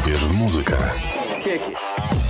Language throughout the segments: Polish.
Uwierz w muzykę. Teenage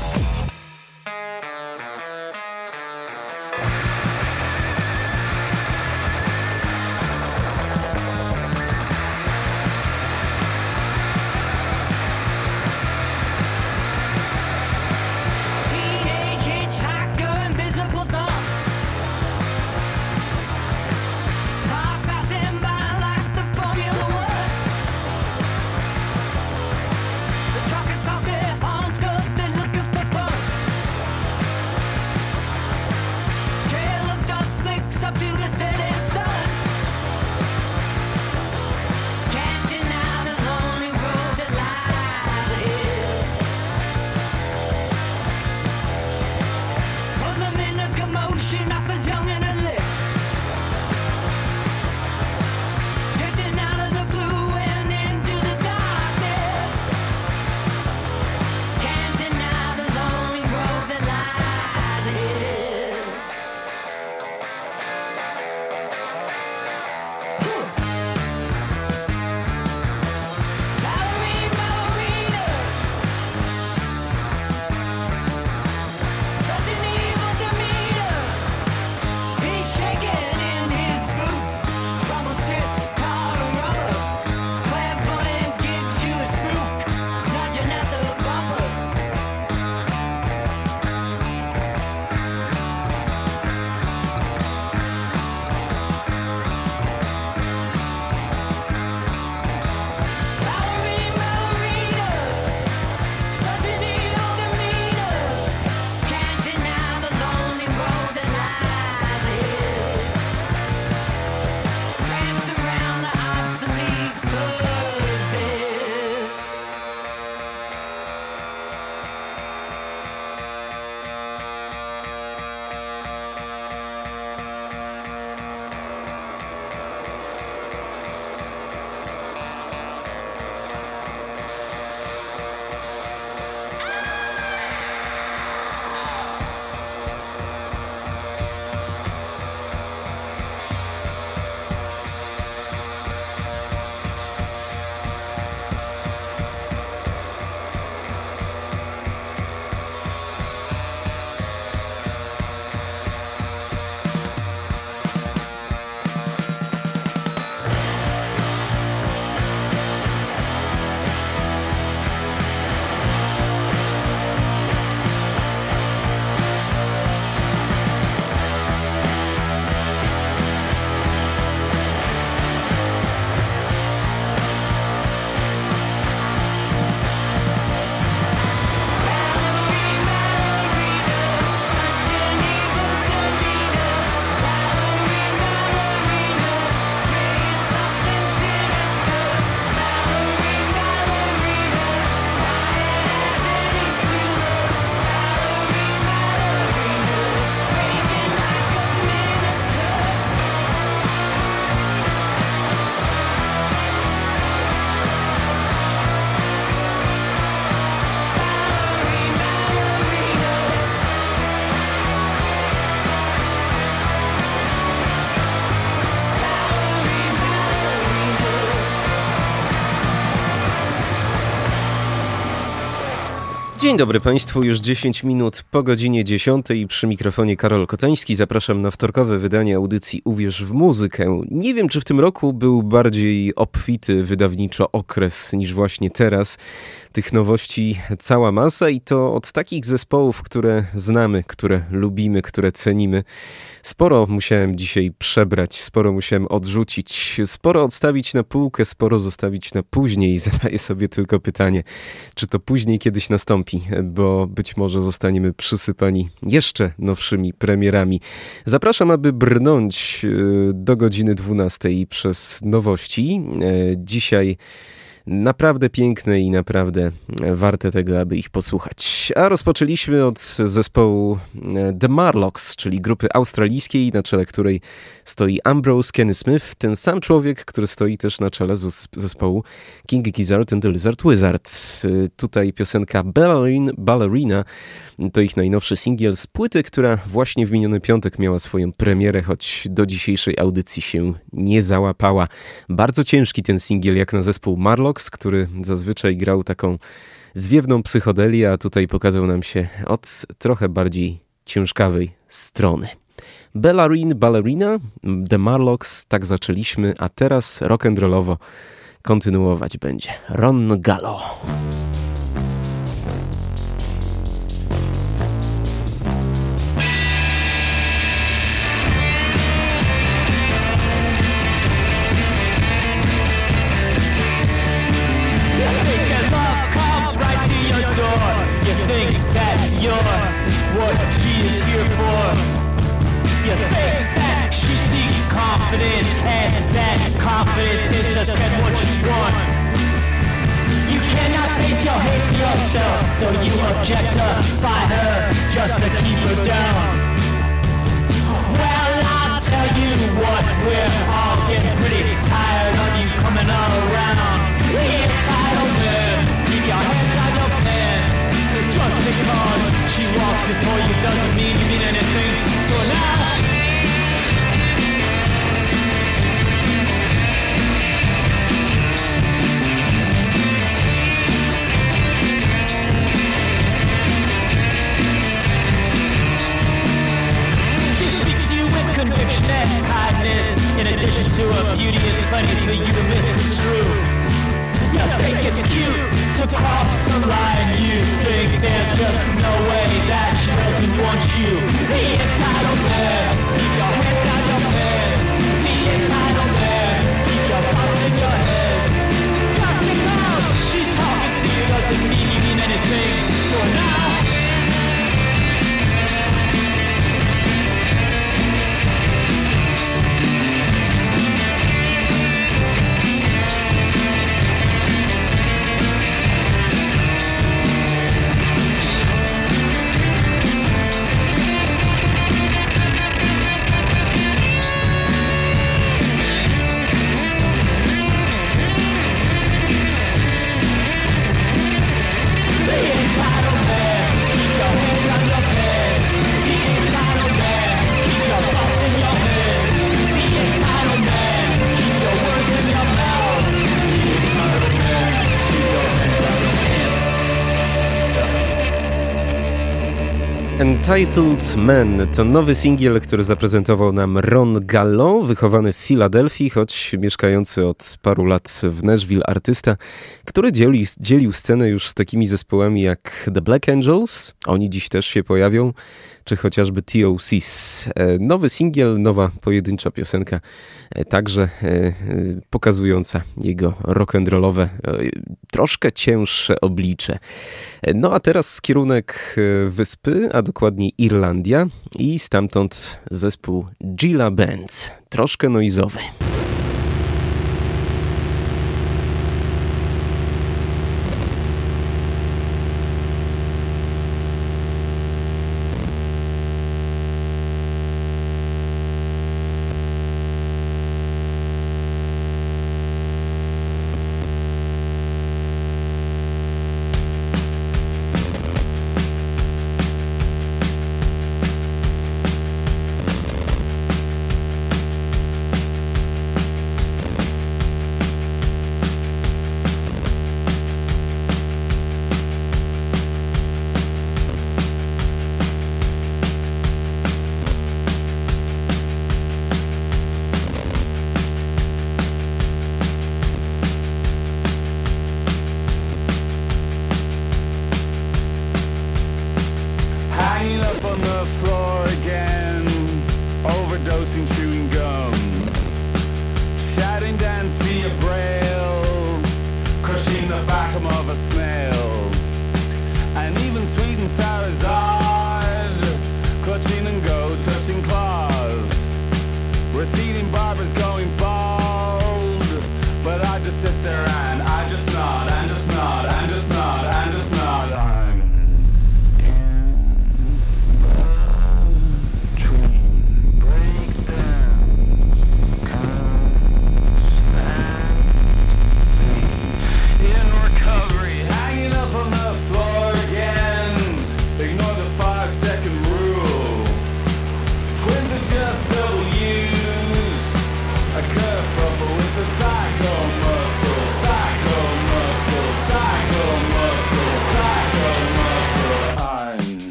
Dzień dobry Państwu, już 10 minut po godzinie 10 przy mikrofonie Karol Kotański. Zapraszam na wtorkowe wydanie audycji Uwierz w muzykę. Nie wiem, czy w tym roku był bardziej obfity wydawniczo okres niż właśnie teraz. Tych nowości cała masa i to od takich zespołów, które znamy, które lubimy, które cenimy. Sporo musiałem dzisiaj przebrać, sporo musiałem odrzucić, sporo odstawić na półkę, sporo zostawić na później. Zadaję sobie tylko pytanie, czy to później kiedyś nastąpi, bo być może zostaniemy przysypani jeszcze nowszymi premierami. Zapraszam, aby brnąć e, do godziny 12 przez nowości. E, Dzisiaj naprawdę piękne i naprawdę warte tego, aby ich posłuchać. słuchać, a rozpoczęliśmy od zespołu e, The Marlocks, czyli grupy australijskiej, na czele której stoi Ambrose Kenny Smith, ten sam człowiek, który stoi też na czele zespołu King Gizzard and the Lizard Wizard. E, tutaj piosenka Ballerina to ich najnowszy singiel z płyty, która właśnie w miniony piątek miała swoją premierę, choć do dzisiejszej audycji się nie załapała. Bardzo ciężki ten singiel, jak na zespół Marlocks, który zazwyczaj grał taką zwiewną psychodelię, a tutaj pokazał nam się od trochę bardziej ciężkawej strony. Ballerine, Ballerina, The Marlocks, tak zaczęliśmy, a teraz rock'n'rollowo kontynuować będzie Ron Gallo. Confidence, and that confidence is just get what you want. You cannot face your hate for yourself, so you objectify her just to keep her down. Well, I'll tell you what, we're all getting pretty tired of you coming all around. Entitlement, keep your hands on your pants. Just because she walks before you doesn't mean you mean anything to her conviction and kindness. In addition to her beauty, it's plenty for you misconstrue. You think it's cute to cross the line. You think there's just no way that she doesn't want you. The entitled man, keep your hands your pants. The keep your thoughts in your head. Just because she's talking to you doesn't mean you mean anything her now. Entitled Man to nowy singiel, który zaprezentował nam Ron Gallo, wychowany w Filadelfii, choć mieszkający od paru lat w Nashville. Artysta, który dzieli, dzielił scenę już z takimi zespołami jak The Black Angels, oni dziś też się pojawią, czy chociażby TOCs. E, nowy singiel, nowa pojedyncza piosenka, e, także e, pokazująca jego rock'n'rollowe, troszkę cięższe oblicze. No a teraz kierunek wyspy, a dokładniej Irlandia i stamtąd zespół Gila Band, troszkę noizowy.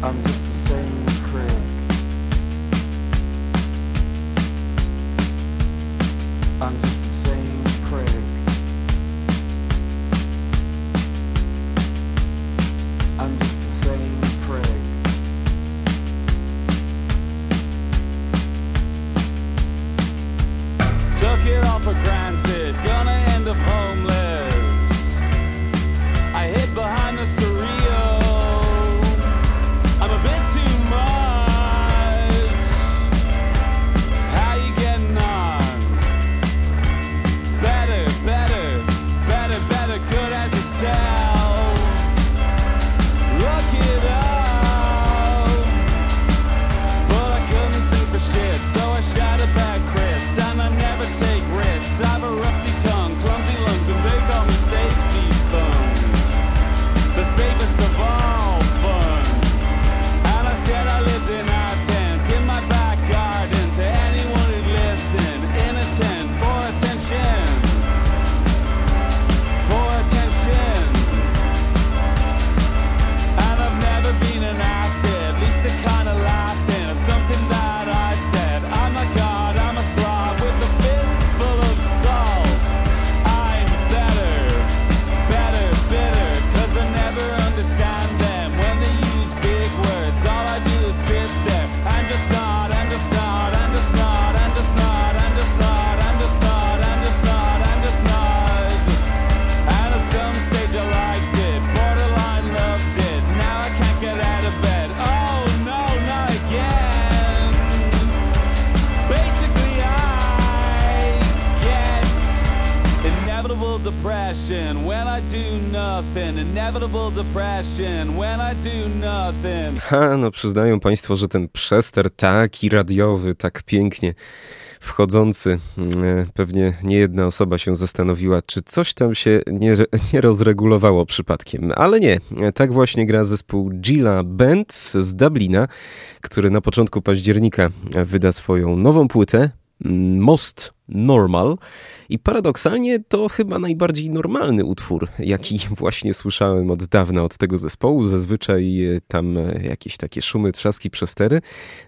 I'm just Ha, no przyznają Państwo, że ten przester taki radiowy, tak pięknie wchodzący, mm, e, pewnie nie jedna osoba się zastanowiła, czy coś tam się nie, nie rozregulowało przypadkiem. Ale nie, tak właśnie gra zespół Gila Band z Dublina, który na początku października wyda swoją nową płytę mm, Most Normal. I paradoksalnie to chyba najbardziej normalny utwór, jaki właśnie słyszałem od dawna od tego zespołu. Zazwyczaj e, tam e, jakieś takie szumy, trzaski, przestery.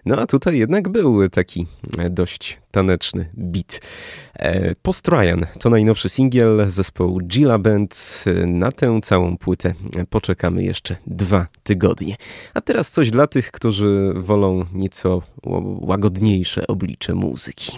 No a tutaj jednak był taki e, dość taneczny beat. Post Ryan to najnowszy singiel zespołu Gila Band. Na tę całą płytę poczekamy jeszcze dwa tygodnie. A teraz coś dla tych, którzy wolą nieco łagodniejsze oblicze muzyki.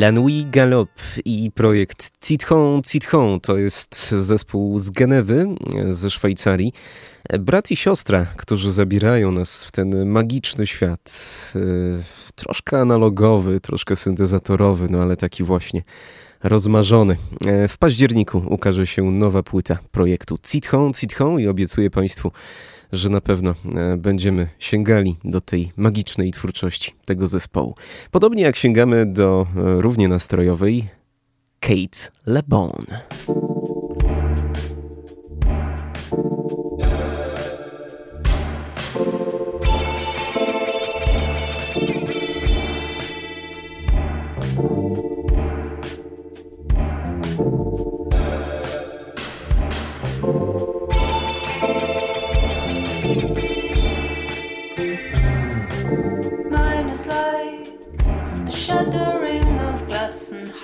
La Nuit Galope i projekt Citron Citron to jest zespół z Genewy, ze Szwajcarii. Brat i siostra, którzy zabierają nas w ten magiczny świat. e, Troszkę analogowy, troszkę syntezatorowy, no ale taki właśnie rozmarzony. E, W październiku ukaże się nowa płyta projektu Citron Citron i obiecuję Państwu, że na pewno e, będziemy sięgali do tej magicznej twórczości tego zespołu. Podobnie jak sięgamy do e, równie nastrojowej Kate LeBon.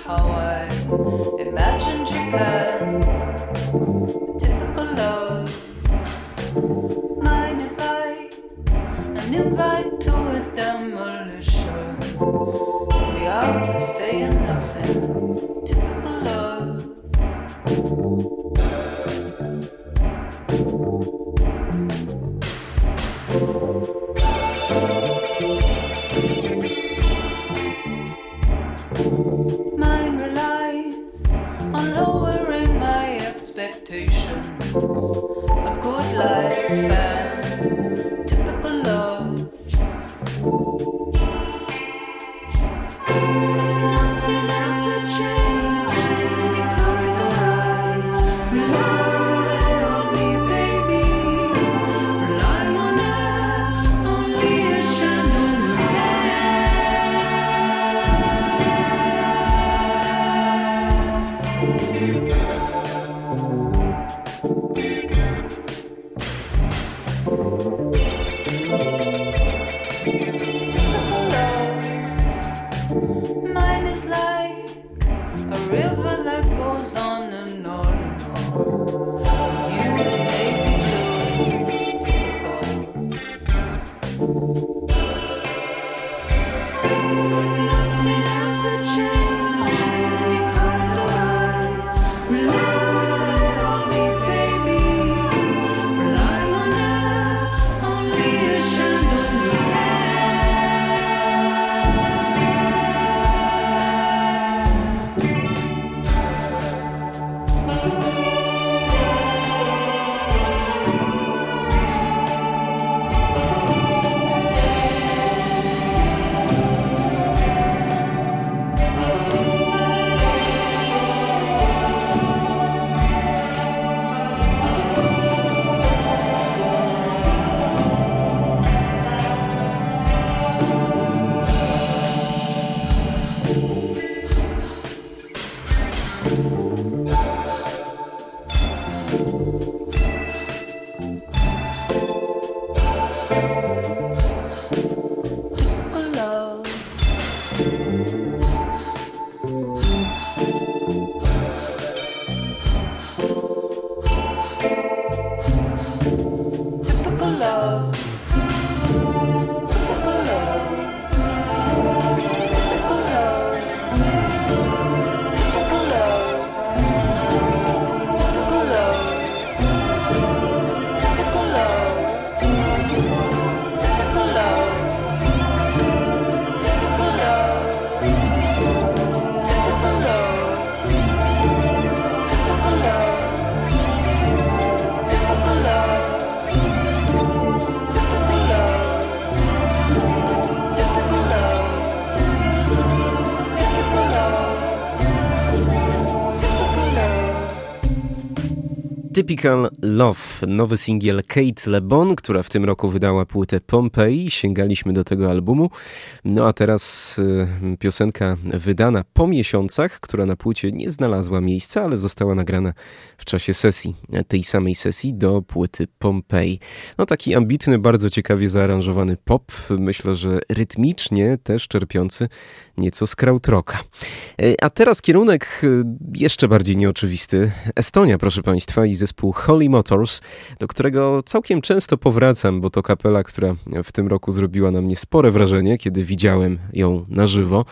How I imagine Japan. Typical love. Mine is like an invite to a demolition. The art of saying nothing. Typical Love, nowy singiel Kate LeBon, która w tym roku wydała płytę Pompeii. Sięgaliśmy do tego albumu. No a teraz y, piosenka wydana po miesiącach, która na płycie nie znalazła miejsca, ale została nagrana czasie sesji, tej samej sesji do płyty Pompeii. No taki ambitny, bardzo ciekawie zaaranżowany pop, myślę, że rytmicznie też czerpiący nieco z krautrocka. E, A teraz kierunek y, jeszcze bardziej nieoczywisty. Estonia, proszę Państwa, i zespół Holy Motors, do którego całkiem często powracam, bo to kapela, która w tym roku zrobiła na mnie spore wrażenie, kiedy widziałem ją na żywo.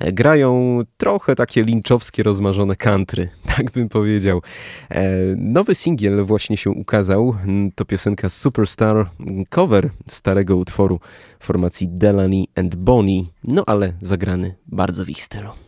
Grają trochę takie linczowskie, rozmarzone country, tak bym powiedział. E, Nowy singiel właśnie się ukazał. To piosenka Superstar, cover starego utworu formacji Delany and Bonnie, no ale zagrany bardzo w ich stylu.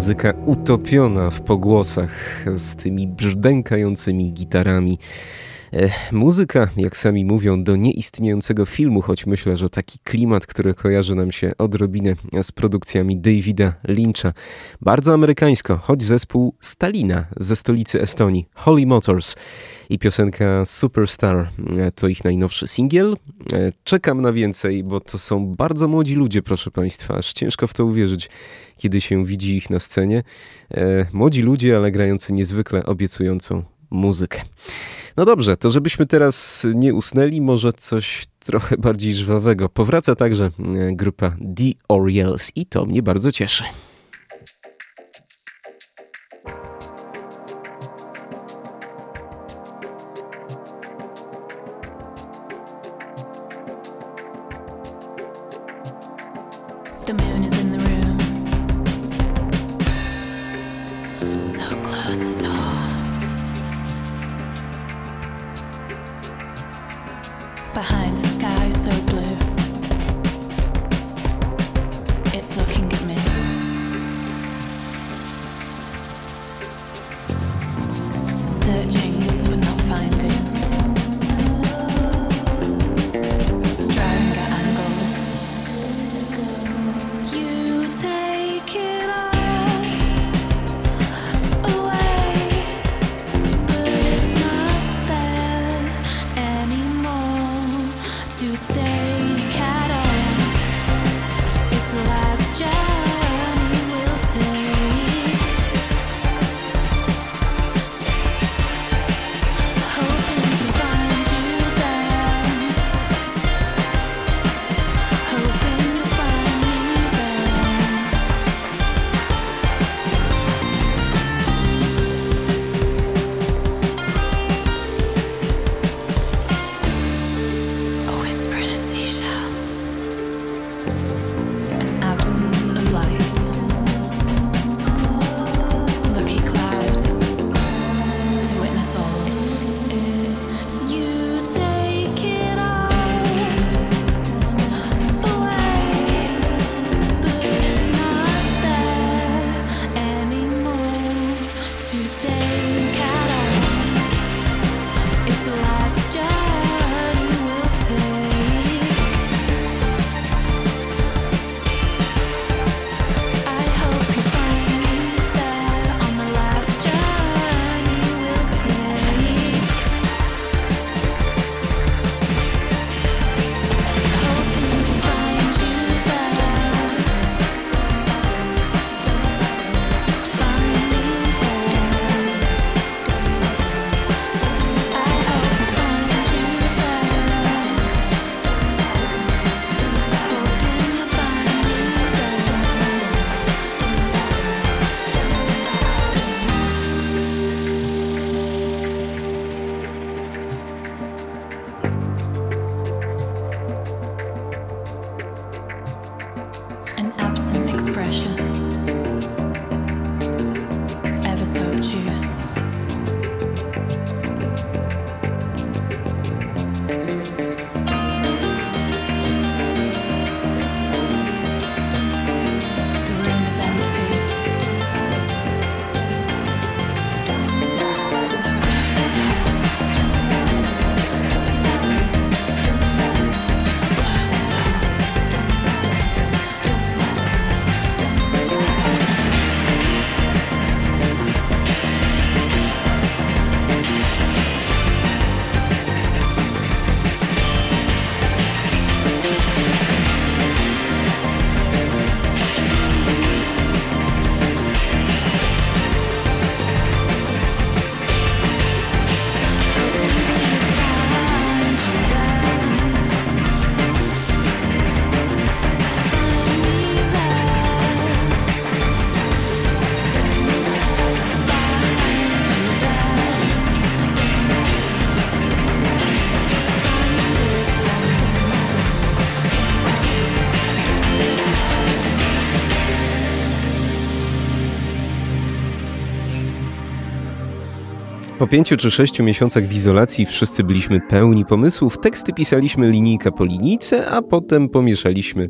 Muzyka utopiona w pogłosach z tymi brzdękającymi gitarami. Muzyka, jak sami mówią, do nieistniejącego filmu, choć myślę, że taki klimat, który kojarzy nam się odrobinę z produkcjami Davida Lyncha. Bardzo amerykańsko, choć zespół Stalina ze stolicy Estonii, Holy Motors. i piosenka Superstar e, to ich najnowszy singiel. E, Czekam na więcej, bo to są bardzo młodzi ludzie, proszę Państwa, aż ciężko w to uwierzyć, kiedy się widzi ich na scenie. E, Młodzi ludzie, ale grający niezwykle obiecującą muzykę. No dobrze, to żebyśmy teraz nie usnęli, może coś trochę bardziej żwawego. Powraca także e, grupa The Orioles i to mnie bardzo cieszy. The moon is pięciu czy sześciu miesiącach w izolacji wszyscy byliśmy pełni pomysłów, teksty pisaliśmy linijka po linijce, a potem pomieszaliśmy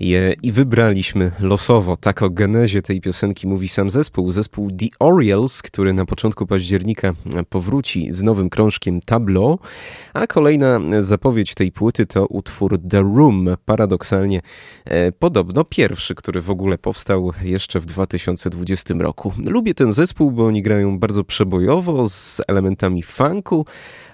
je i wybraliśmy losowo. Tak o genezie tej piosenki mówi sam zespół. Zespół The Orioles, który na początku października powróci z nowym krążkiem Tableau, a kolejna zapowiedź tej płyty to utwór The Room. Paradoksalnie e, podobno pierwszy, który w ogóle powstał jeszcze w 2020 roku. Lubię ten zespół, bo oni grają bardzo przebojowo, z elementami funku,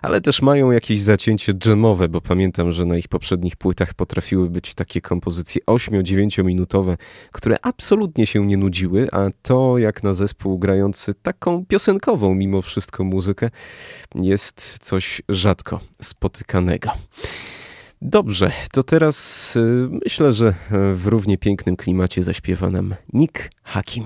ale też mają jakieś zacięcie dżemowe, bo pamiętam, że na ich poprzednich płytach potrafiły być takie kompozycje 8-9 minutowe, które absolutnie się nie nudziły, a to jak na zespół grający taką piosenkową mimo wszystko muzykę jest coś rzadko spotykanego. Dobrze, to teraz y, myślę, że w równie pięknym klimacie zaśpiewa nam Nick Hakim.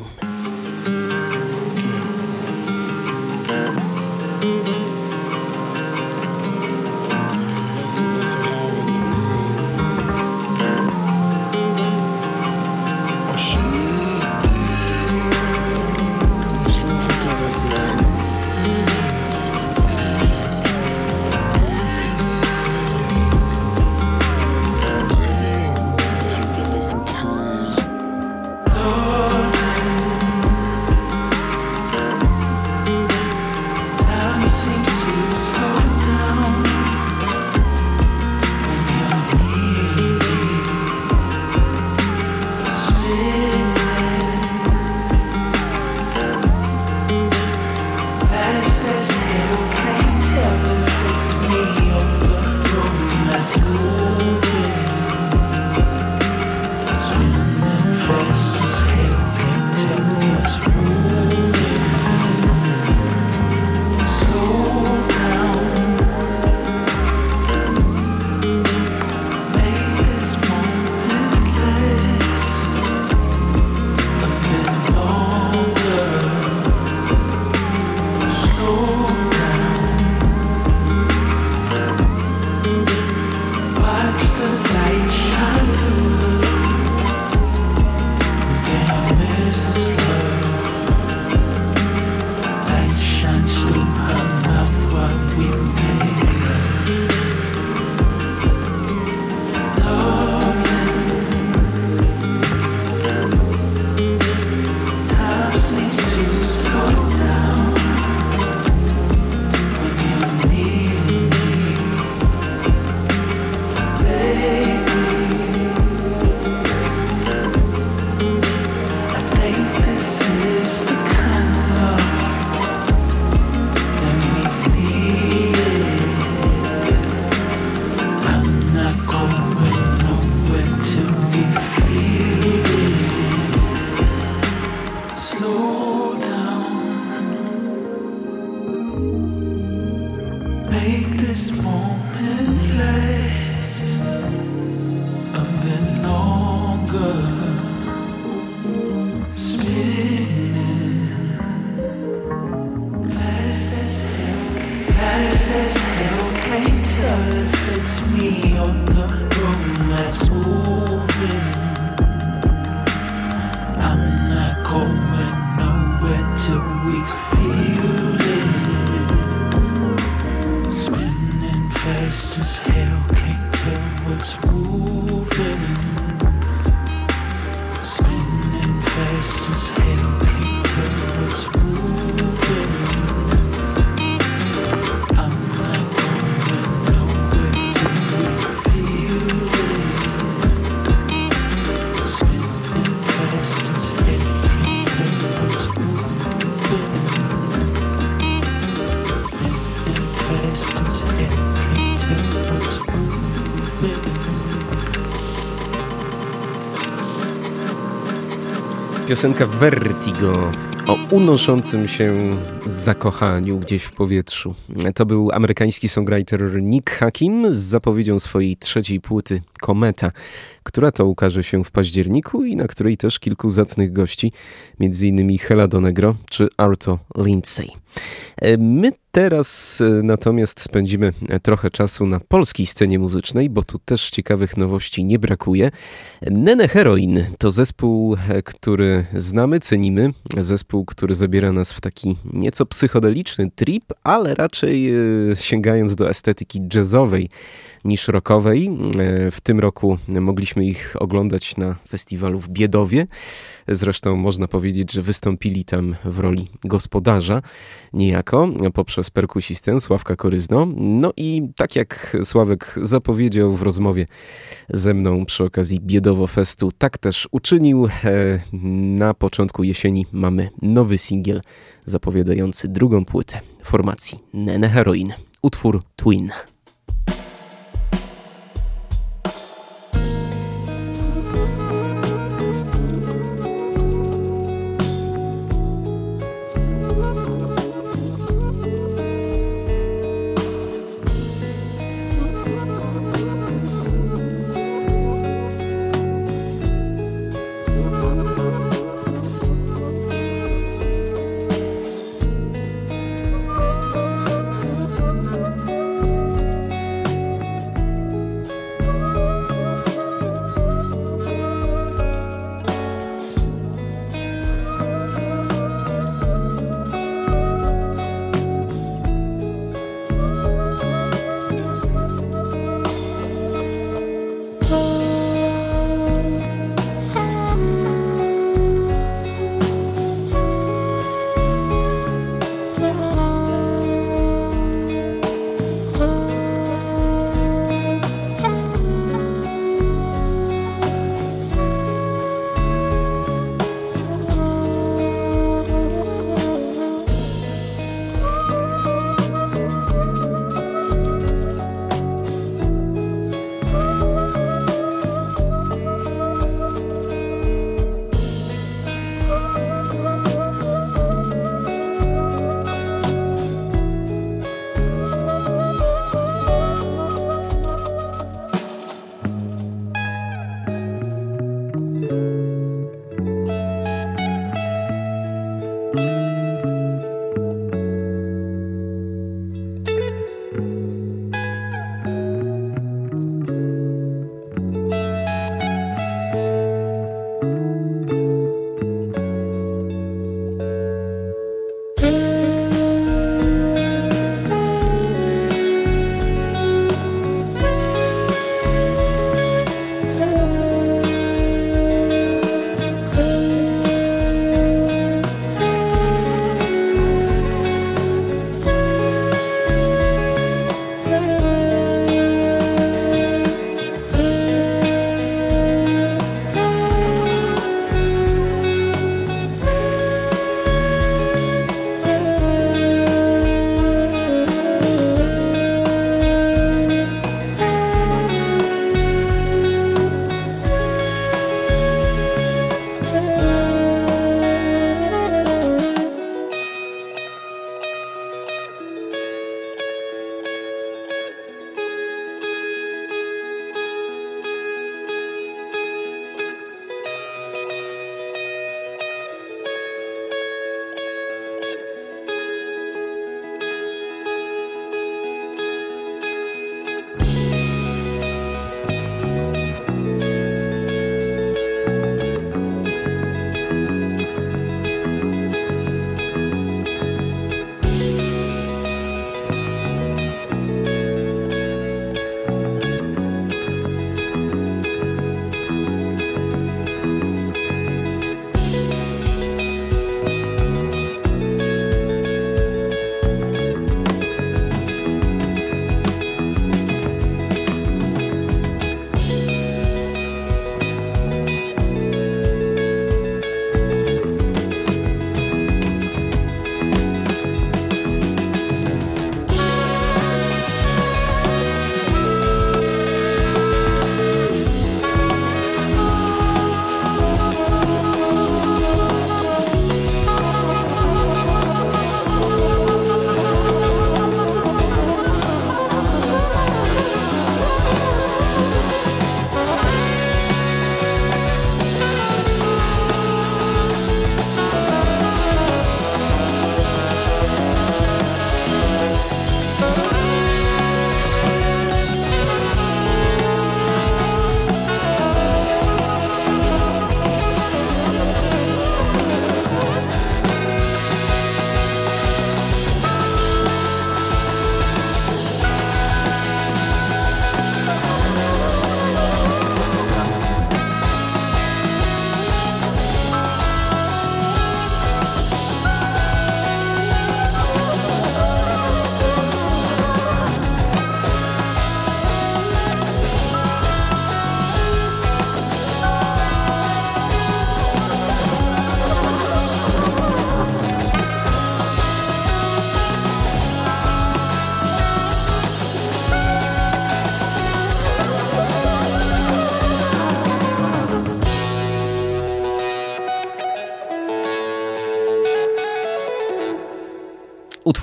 Piosenka Vertigo o unoszącym się zakochaniu gdzieś w powietrzu. To był amerykański songwriter Nick Hakim z zapowiedzią swojej trzeciej płyty Kometa, która to ukaże się w październiku i na której też kilku zacnych gości, m.in. Hela Donegro czy Arto Lindsay. E, My teraz e, natomiast spędzimy e, trochę czasu na polskiej scenie muzycznej, bo tu też ciekawych nowości nie brakuje. Nene Heroin to zespół, który znamy, cenimy. Zespół, który zabiera nas w taki nieco psychodeliczny trip, ale raczej sięgając do estetyki jazzowej. Niż rockowej. E, W tym roku mogliśmy ich oglądać na festiwalu w Biedowie. Zresztą można powiedzieć, że wystąpili tam w roli gospodarza niejako poprzez perkusistę Sławka Koryzno. No i tak jak Sławek zapowiedział w rozmowie ze mną przy okazji Biedowo Festu, tak też uczynił. E, Na początku jesieni mamy nowy singiel zapowiadający drugą płytę formacji Nene Heroin. Utwór Twin.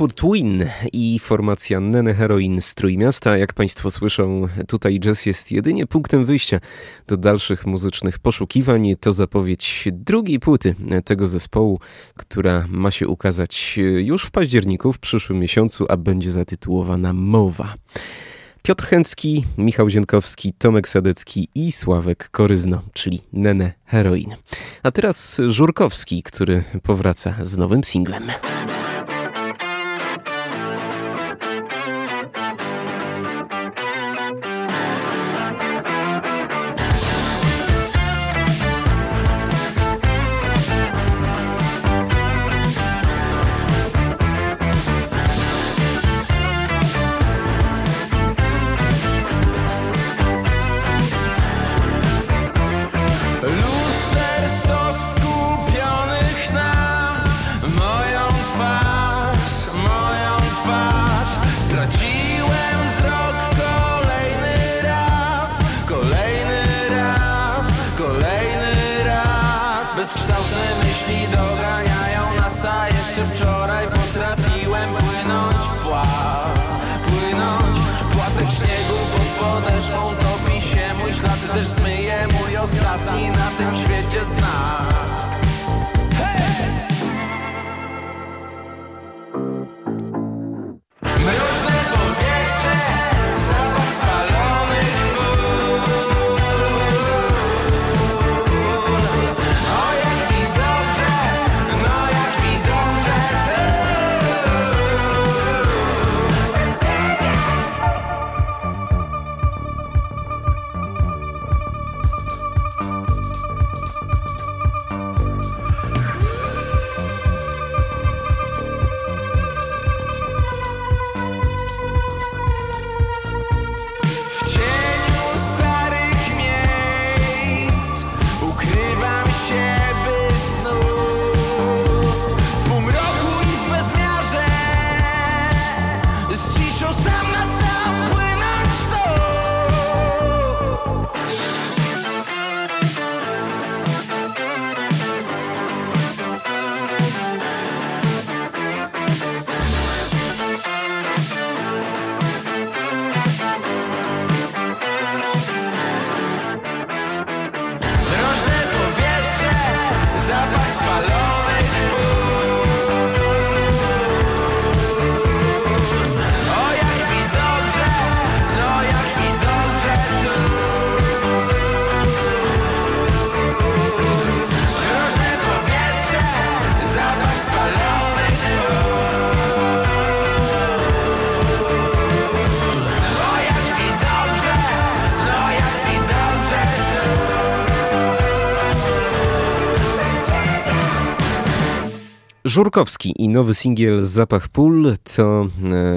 Utwór Twin i formacja Nene Heroin z Trójmiasta. Jak Państwo słyszą, tutaj jazz jest jedynie punktem wyjścia do dalszych muzycznych poszukiwań. To zapowiedź drugiej płyty tego zespołu, która ma się ukazać już w październiku, w przyszłym miesiącu, a będzie zatytułowana Mowa. Piotr Chęcki, Michał Zienkowski, Tomek Sadecki i Sławek Koryzno, czyli Nene Heroin. A teraz Żurkowski, który powraca z nowym singlem. Żurkowski i nowy singiel Zapach Pól to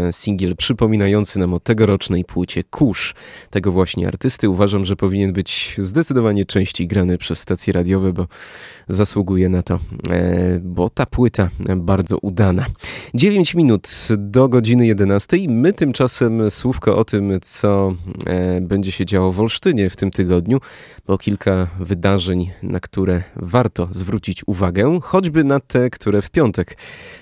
e, singiel przypominający nam o tegorocznej płycie Kusz. Tego właśnie artysty uważam, że powinien być zdecydowanie częściej grany przez stacje radiowe, bo zasługuje na to, e, bo ta płyta bardzo udana. 9 minut do godziny 11. My tymczasem słówko o tym, co e, będzie się działo w Olsztynie w tym tygodniu, bo kilka wydarzeń, na które warto zwrócić uwagę, choćby na te, które w piątek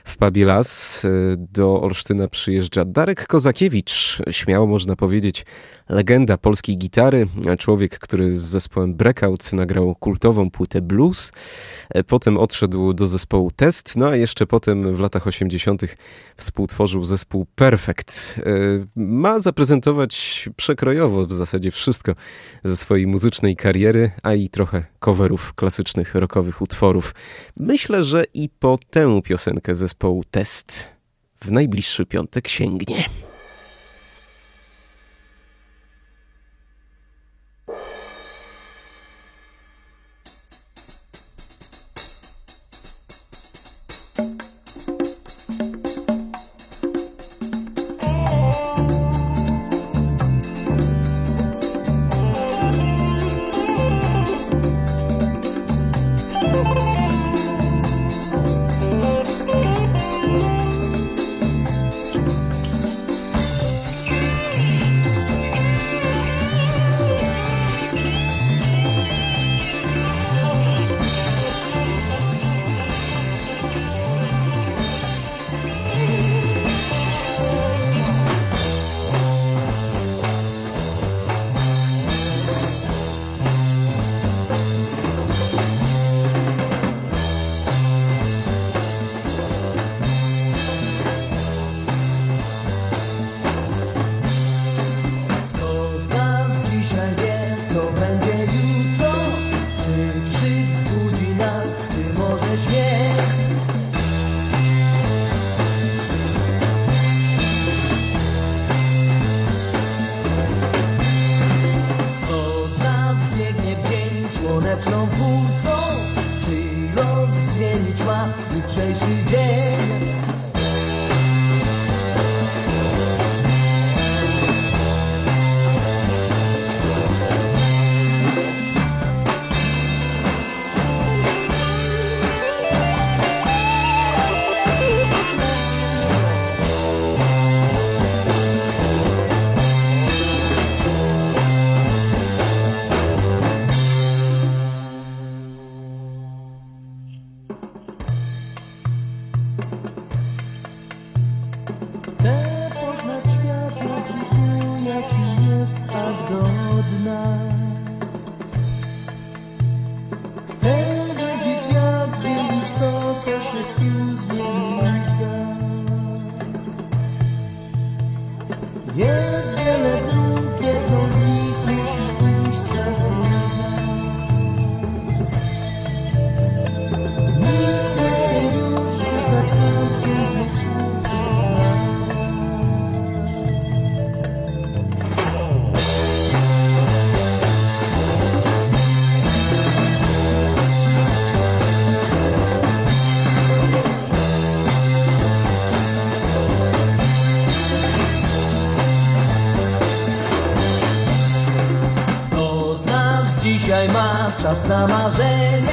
w Pabie Las e, do Olsztyna przyjeżdża Darek Kozakiewicz, śmiało można powiedzieć legenda polskiej gitary, człowiek, który z zespołem Breakout nagrał kultową płytę blues, E, potem odszedł do zespołu Test, no a jeszcze potem w latach 80. współtworzył zespół Perfect. E, Ma zaprezentować przekrojowo w zasadzie wszystko ze swojej muzycznej kariery, a i trochę coverów klasycznych rockowych utworów. Myślę, że i po tę piosenkę zespołu Test w najbliższy piątek sięgnie. Na marzenia?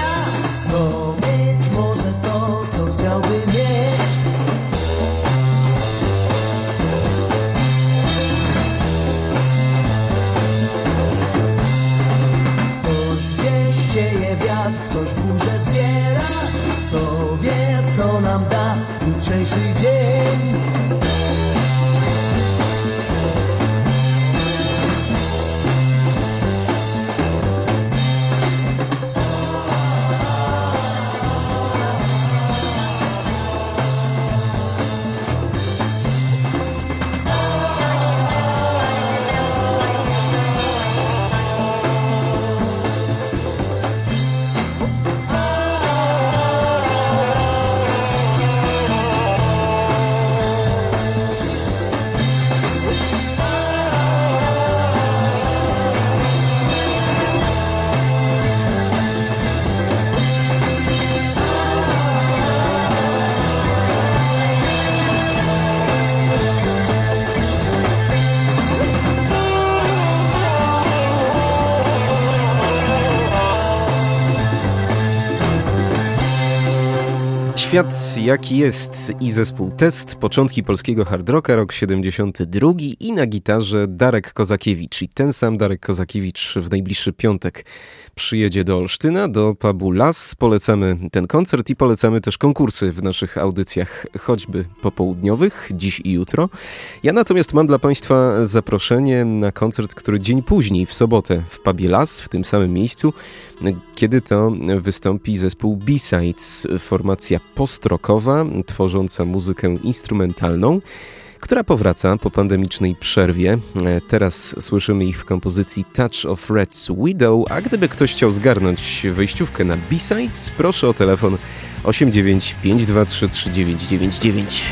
Świat jaki jest i zespół Test, początki polskiego hard rocka, rok 72 i na gitarze Darek Kozakiewicz. I ten sam Darek Kozakiewicz w najbliższy piątek przyjedzie do Olsztyna, do pubu Las. Polecamy ten koncert i polecamy też konkursy w naszych audycjach, choćby popołudniowych, dziś i jutro. Ja natomiast mam dla Państwa zaproszenie na koncert, który dzień później, w sobotę, w pubie Las, w tym samym miejscu, kiedy to wystąpi zespół B-Sides, formacja post-rockowa, tworząca muzykę instrumentalną, która powraca po pandemicznej przerwie. E, Teraz słyszymy ich w kompozycji Touch of Red's Widow, a gdyby ktoś chciał zgarnąć wejściówkę na B-Sides, proszę o telefon 895233999.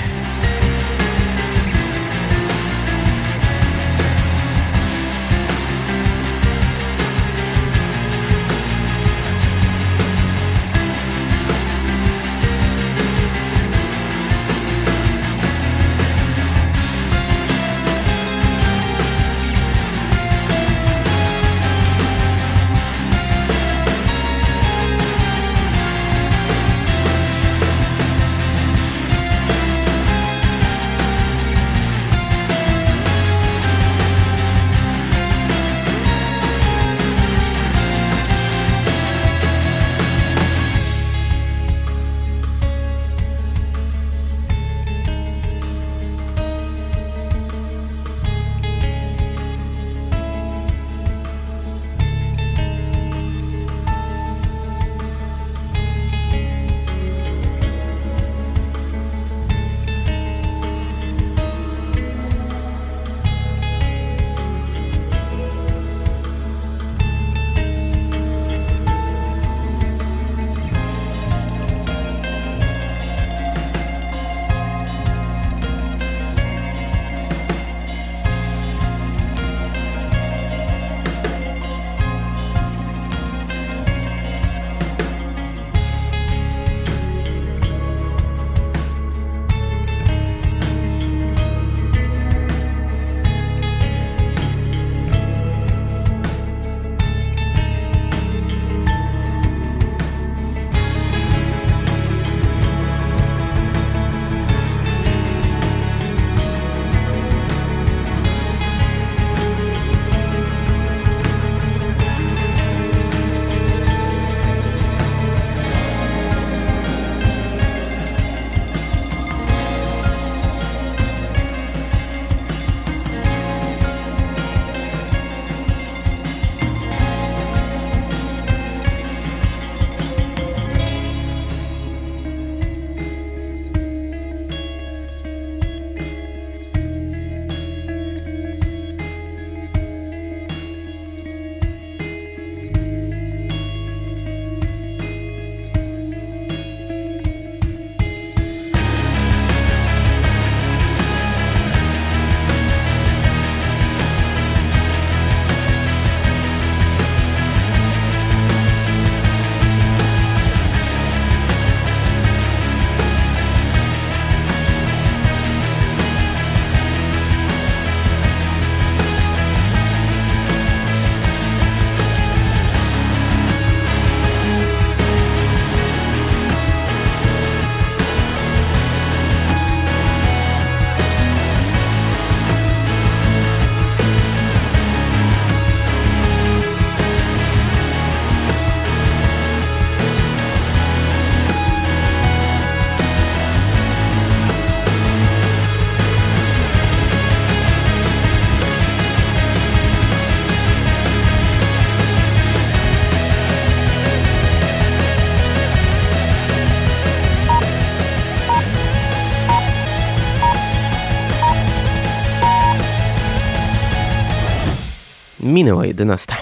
Minęła 11.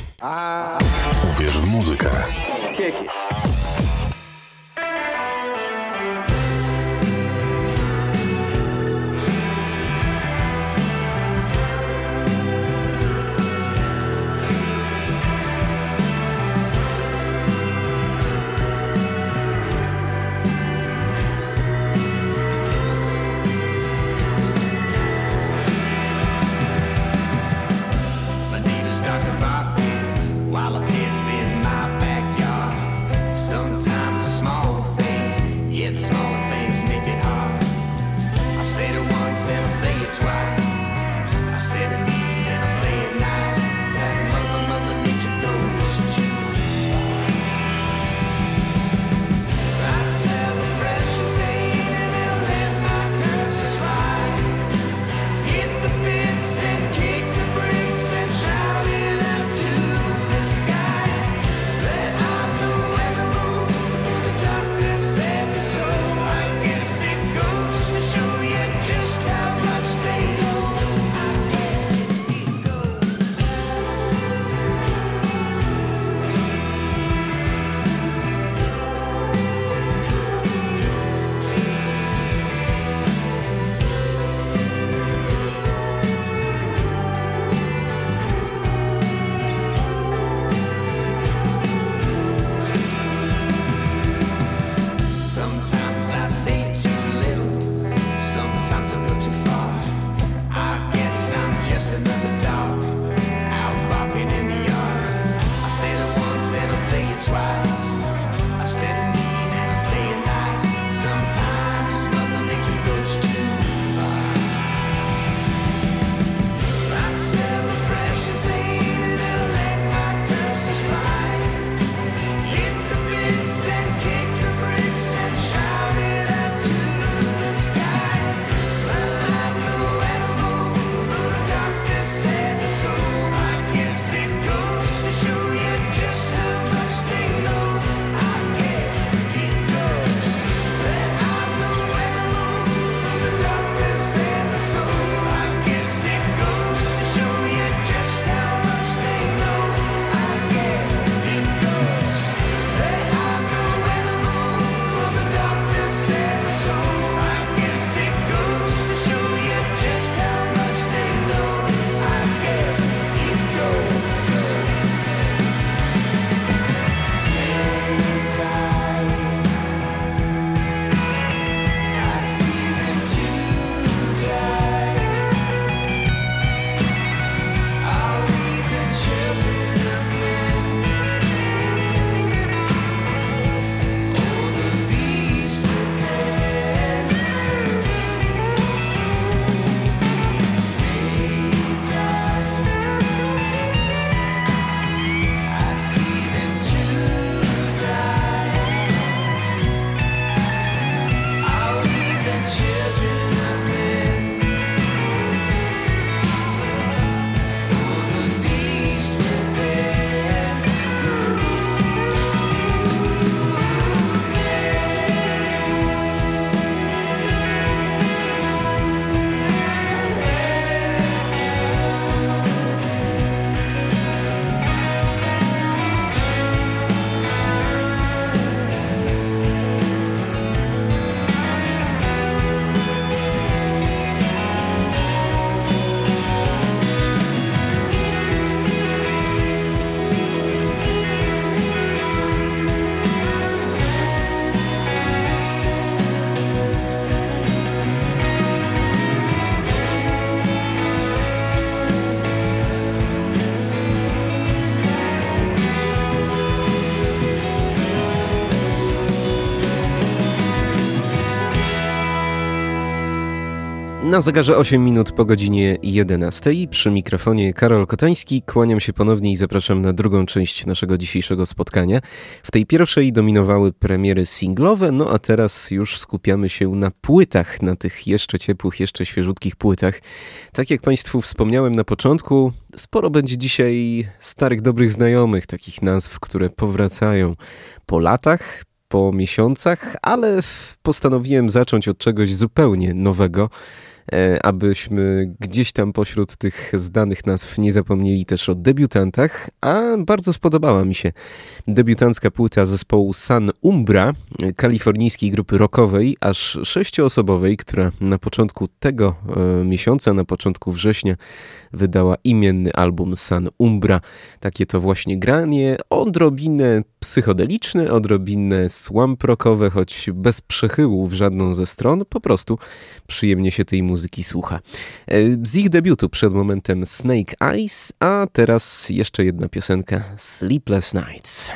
Uwierz w muzykę. Na zegarze 8 minut po godzinie 11 przy mikrofonie Karol Kotański. Kłaniam się ponownie i zapraszam na drugą część naszego dzisiejszego spotkania. W tej pierwszej dominowały premiery singlowe, no a teraz już skupiamy się na płytach, na tych jeszcze ciepłych, jeszcze świeżutkich płytach. Tak jak Państwu wspomniałem na początku, sporo będzie dzisiaj starych, dobrych znajomych, takich nazw, które powracają po latach, po miesiącach, ale postanowiłem zacząć od czegoś zupełnie nowego abyśmy gdzieś tam pośród tych znanych nazw nie zapomnieli też o debiutantach, a bardzo spodobała mi się debiutancka płyta zespołu San Umbra, e, kalifornijskiej grupy rockowej, aż sześcioosobowej, która na początku tego e, miesiąca, na początku września wydała imienny album San Umbra. Takie to właśnie granie, odrobinę psychodeliczne, odrobinę swamp rockowe, choć bez przechyłu w żadną ze stron, po prostu przyjemnie się tej muzyki słucha. E, Z ich debiutu przed momentem Snake Eyes, a teraz jeszcze jedna piosenka Sleepless Nights.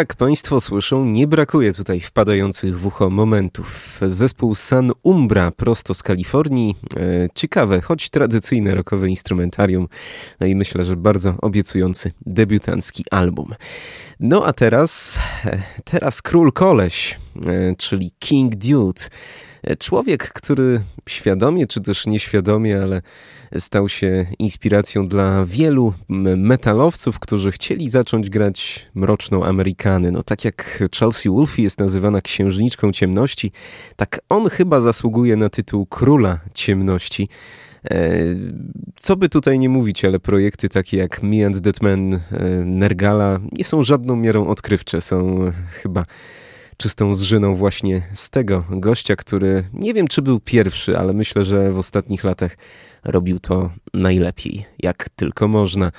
Jak Państwo słyszą, nie brakuje tutaj wpadających w ucho momentów. Zespół San Umbra prosto z Kalifornii. E, ciekawe, choć tradycyjne rockowe instrumentarium. No i myślę, że bardzo obiecujący debiutancki album. No a teraz, e, teraz Król Koleś, e, czyli King Dude. E, Człowiek, który świadomie czy też nieświadomie, ale stał się inspiracją dla wielu metalowców, którzy chcieli zacząć grać mroczną Amerykany. No tak jak Chelsea Wolfe jest nazywana księżniczką ciemności, tak on chyba zasługuje na tytuł króla ciemności. E, Co by tutaj nie mówić, ale projekty takie jak Me and That Man, e, Nergala nie są żadną miarą odkrywcze, są chyba czystą zżyną właśnie z tego gościa, który nie wiem czy był pierwszy, ale myślę, że w ostatnich latach robił to najlepiej, jak tylko można.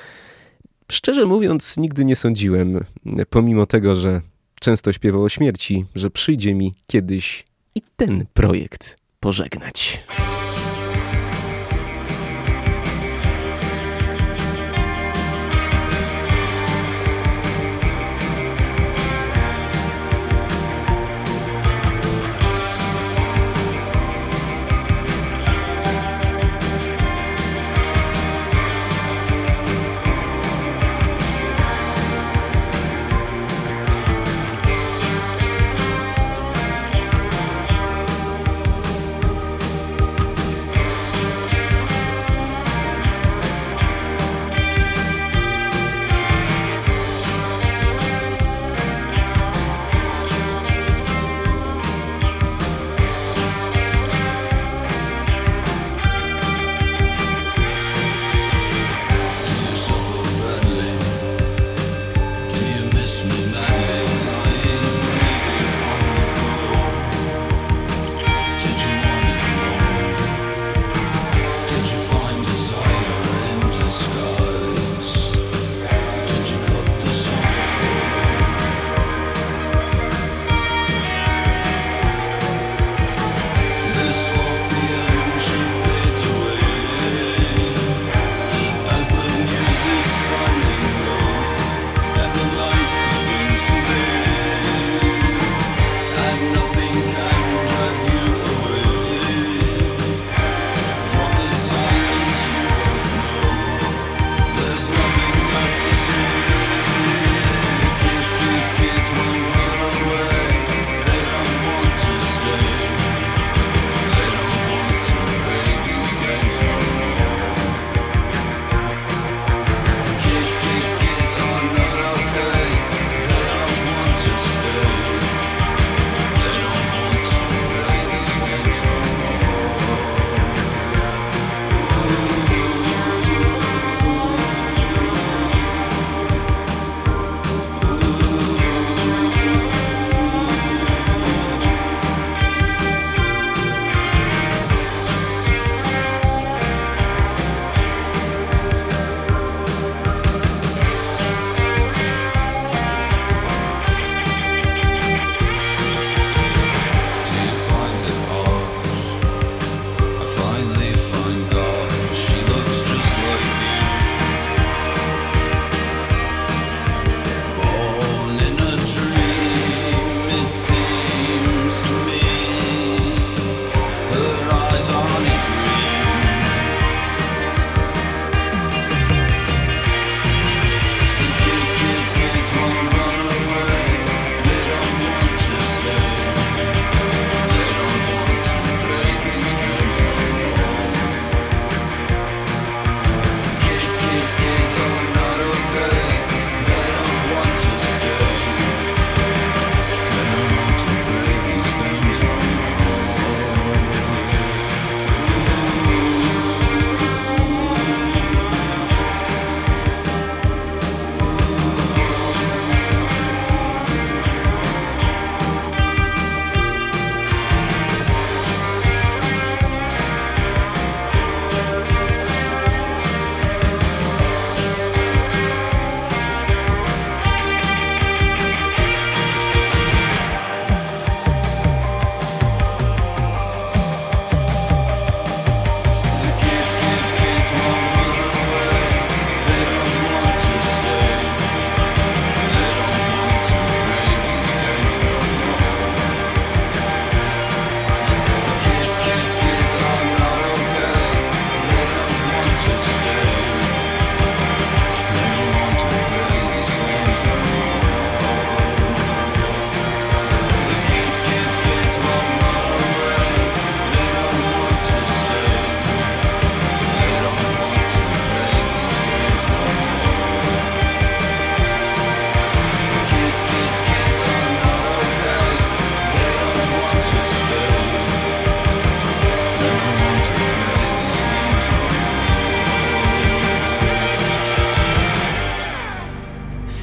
Szczerze mówiąc, nigdy nie sądziłem, pomimo tego, że często śpiewał o śmierci, że przyjdzie mi kiedyś i ten projekt pożegnać.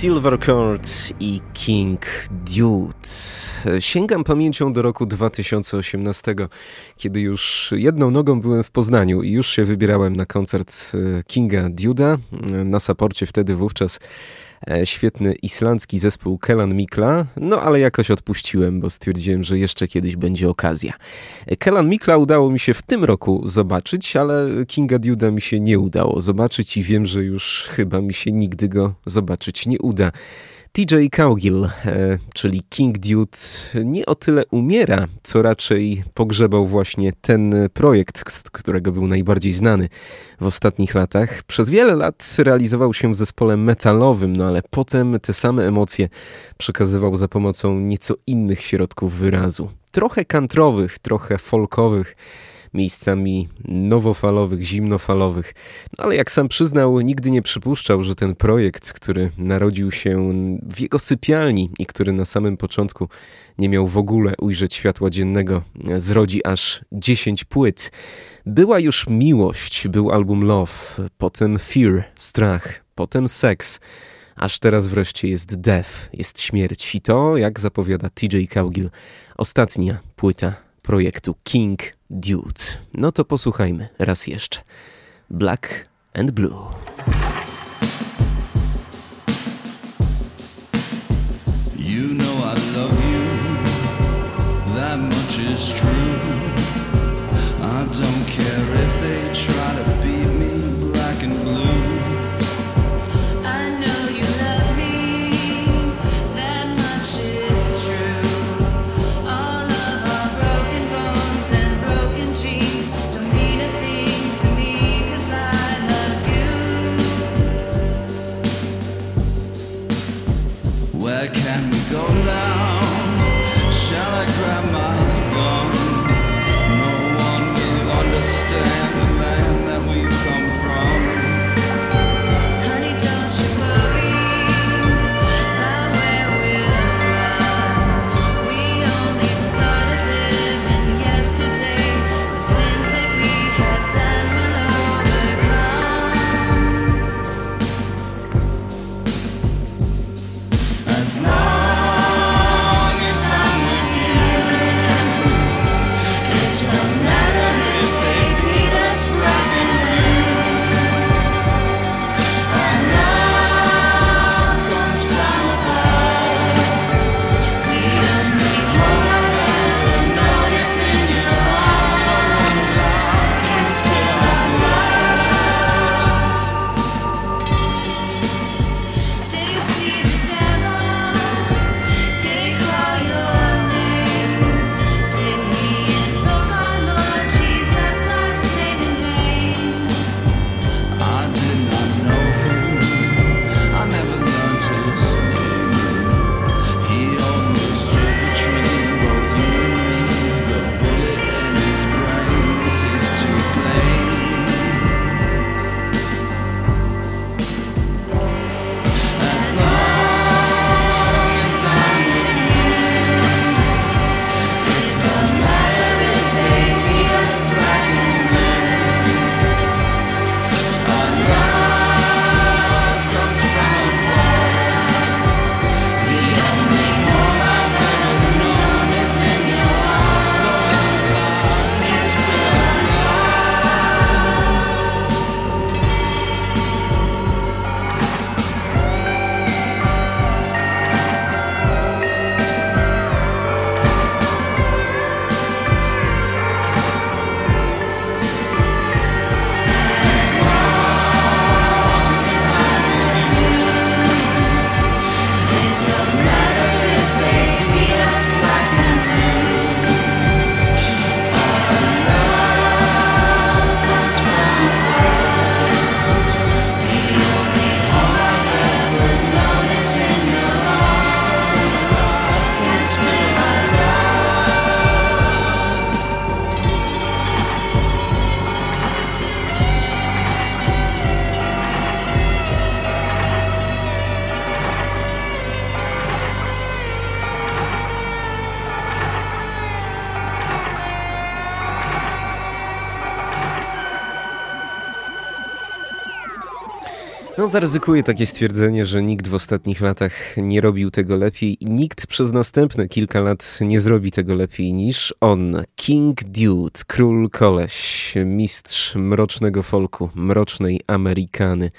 Silvercord i King Dude. Sięgam pamięcią do roku 2018, kiedy już jedną nogą byłem w Poznaniu i już się wybierałem na koncert e, Kinga Duda. Na saporcie wtedy wówczas e, świetny islandzki zespół Kellan Mikla, no ale jakoś odpuściłem, bo stwierdziłem, że jeszcze kiedyś będzie okazja. Kellan Mikla udało mi się w tym roku zobaczyć, ale Kinga Duda mi się nie udało zobaczyć i wiem, że już chyba mi się nigdy go zobaczyć nie uda. TJ Cowgill, e, czyli King Dude, nie o tyle umiera, co raczej pogrzebał właśnie ten projekt, z którego był najbardziej znany w ostatnich latach. Przez wiele lat realizował się w zespole metalowym, no ale potem te same emocje przekazywał za pomocą nieco innych środków wyrazu. Trochę kantrowych, trochę folkowych, miejscami nowofalowych, zimnofalowych. No ale jak sam przyznał, nigdy nie przypuszczał, że ten projekt, który narodził się w jego sypialni i który na samym początku nie miał w ogóle ujrzeć światła dziennego, zrodzi aż 10 płyt. Była już miłość, był album Love, potem Fear, strach, potem Sex, aż teraz wreszcie jest Death, jest śmierć. I to, jak zapowiada TJ Cowgill, ostatnia płyta projektu King Dude. No to posłuchajmy raz jeszcze. Black and Blue. You know I love you, that much is true. I don't care if Zaryzykuję takie stwierdzenie, że nikt w ostatnich latach nie robił tego lepiej i nikt przez następne kilka lat nie zrobi tego lepiej niż on. King Dude, król koleś, mistrz mrocznego folku, mrocznej Amerykany.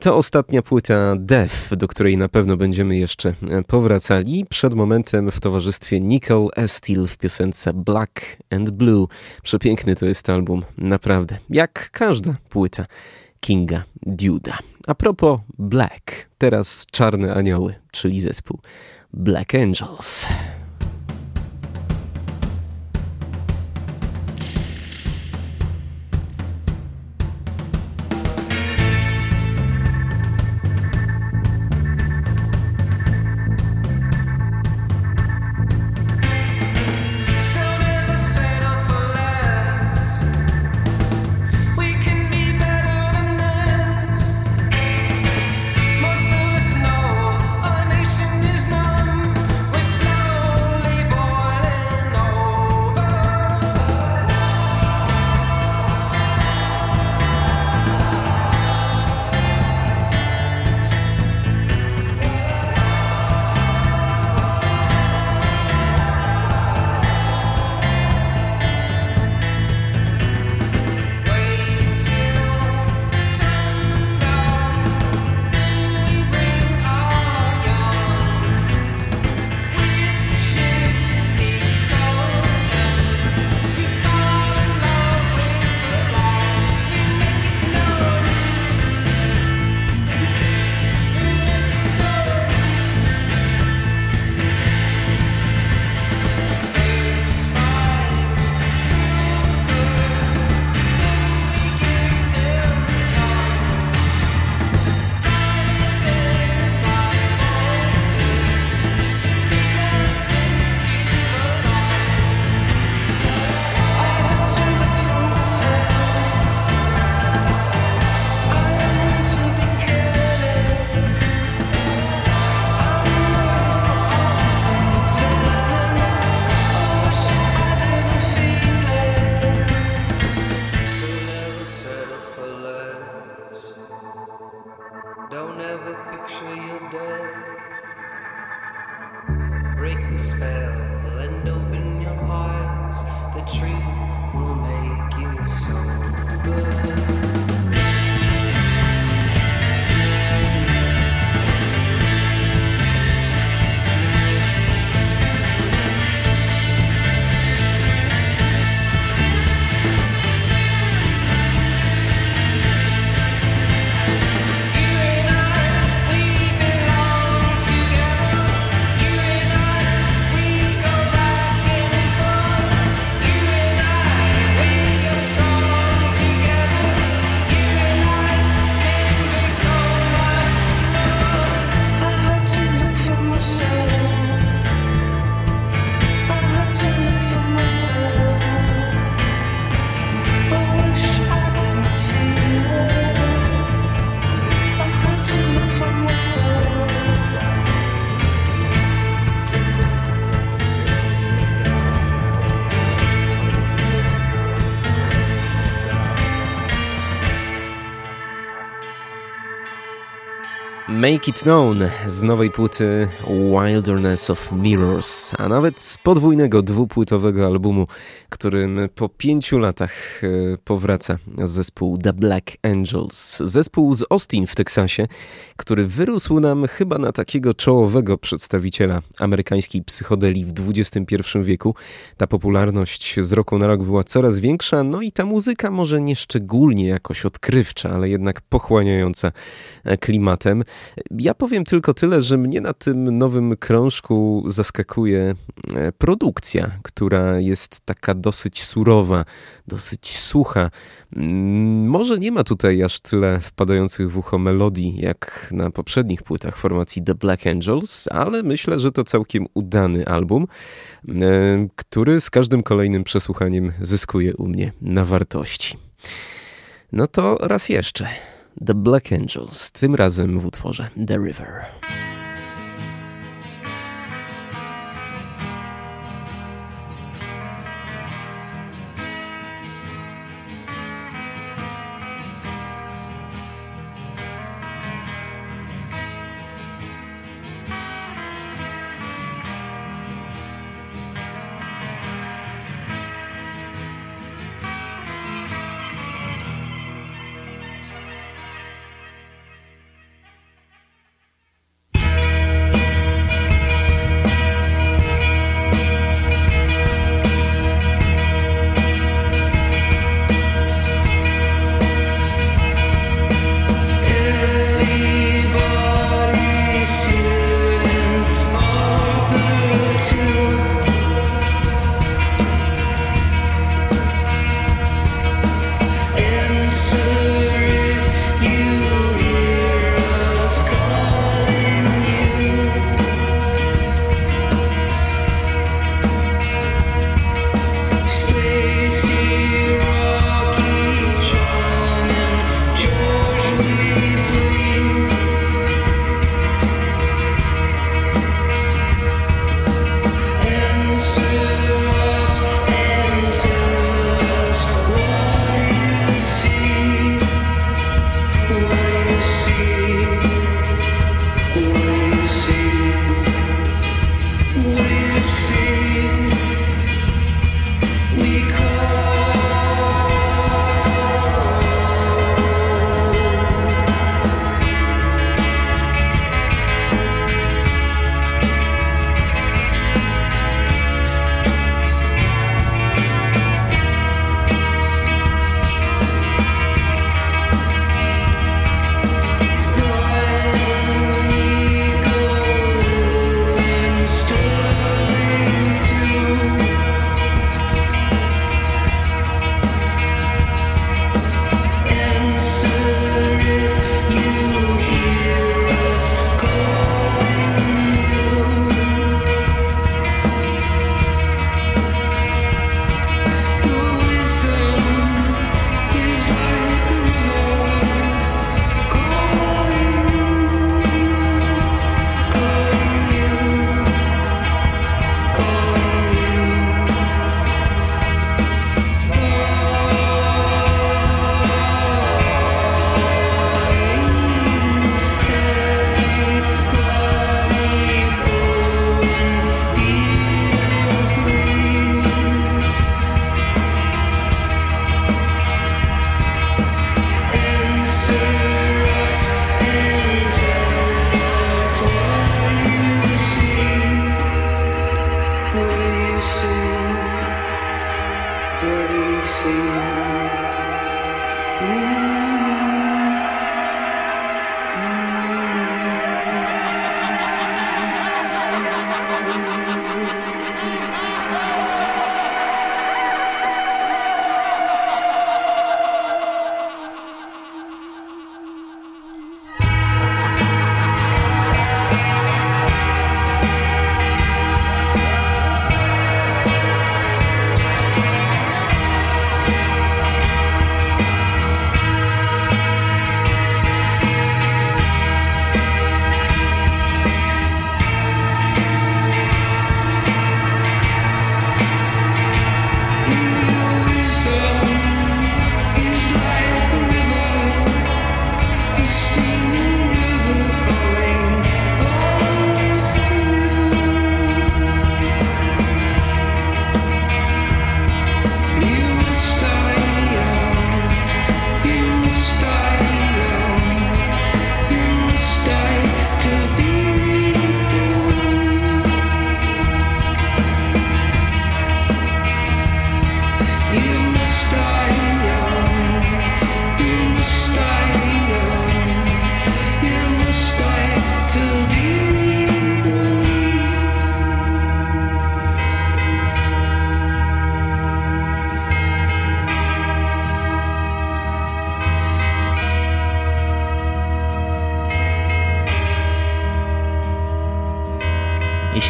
To ostatnia płyta Death, do której na pewno będziemy jeszcze powracali. Przed momentem w towarzystwie Nicole Estil w piosence Black and Blue. Przepiękny to jest album, naprawdę. Jak każda płyta Kinga Duda. A propos Black, teraz Czarne Anioły, czyli zespół Black Angels. Make It Known z nowej płyty Wilderness of Mirrors, a nawet z podwójnego dwupłytowego albumu, którym po pięciu latach e, powraca zespół The Black Angels. Zespół z Austin w Teksasie, który wyrósł nam chyba na takiego czołowego przedstawiciela amerykańskiej psychodelii w XXI wieku. Ta popularność z roku na rok była coraz większa, no i ta muzyka może nie szczególnie jakoś odkrywcza, ale jednak pochłaniająca e, klimatem. Ja powiem tylko tyle, że mnie na tym nowym krążku zaskakuje e, produkcja, która jest taka dosyć surowa, dosyć sucha. Mm, Może nie ma tutaj aż tyle wpadających w ucho melodii jak na poprzednich płytach formacji The Black Angels, ale myślę, że to całkiem udany album, e, który z każdym kolejnym przesłuchaniem zyskuje u mnie na wartości. No to raz jeszcze. The Black Angels, tym razem w utworze The River.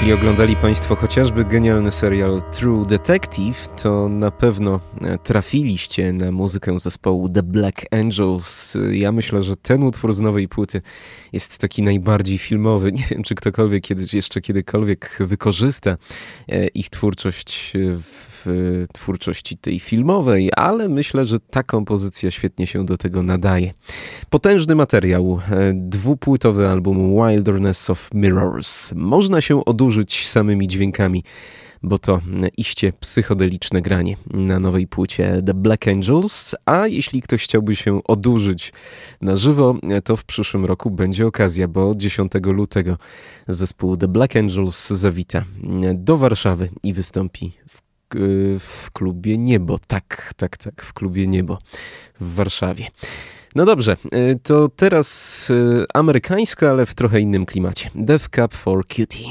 Jeśli oglądali Państwo chociażby genialny serial True Detective, to na pewno e, trafiliście na muzykę zespołu The Black Angels. Ja myślę, że ten utwór z nowej płyty jest taki najbardziej filmowy. Nie wiem, czy ktokolwiek kiedyś, jeszcze kiedykolwiek wykorzysta e, ich twórczość w w twórczości tej filmowej, ale myślę, że ta kompozycja świetnie się do tego nadaje. Potężny materiał, e, dwupłytowy album Wilderness of Mirrors. Można się odurzyć samymi dźwiękami bo to iście psychodeliczne granie na nowej płycie The Black Angels, a jeśli ktoś chciałby się odurzyć na żywo, to w przyszłym roku będzie okazja, bo 10 lutego zespół The Black Angels zawita do Warszawy i wystąpi w w klubie Niebo. Tak, tak, tak, w klubie Niebo w Warszawie. No dobrze, to teraz amerykańsko, ale w trochę innym klimacie. Death Cup for Cutie.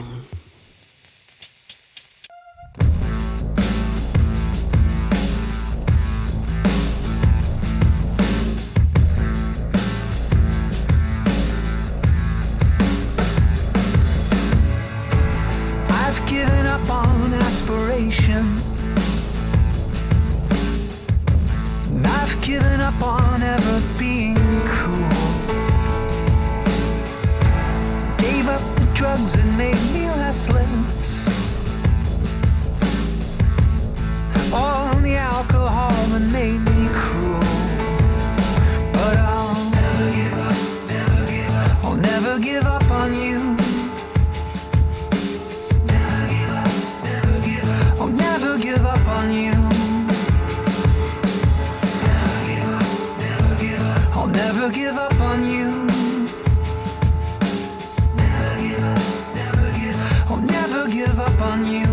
given up on ever being cool. Gave up the drugs and made me restless. All the alcohol that made me cruel. But I'll never give up, never give up. I'll never give up on you. Never give up, never give up. I'll never give up on you. never give up on you. Never give up, never give up. I'll never give up on you.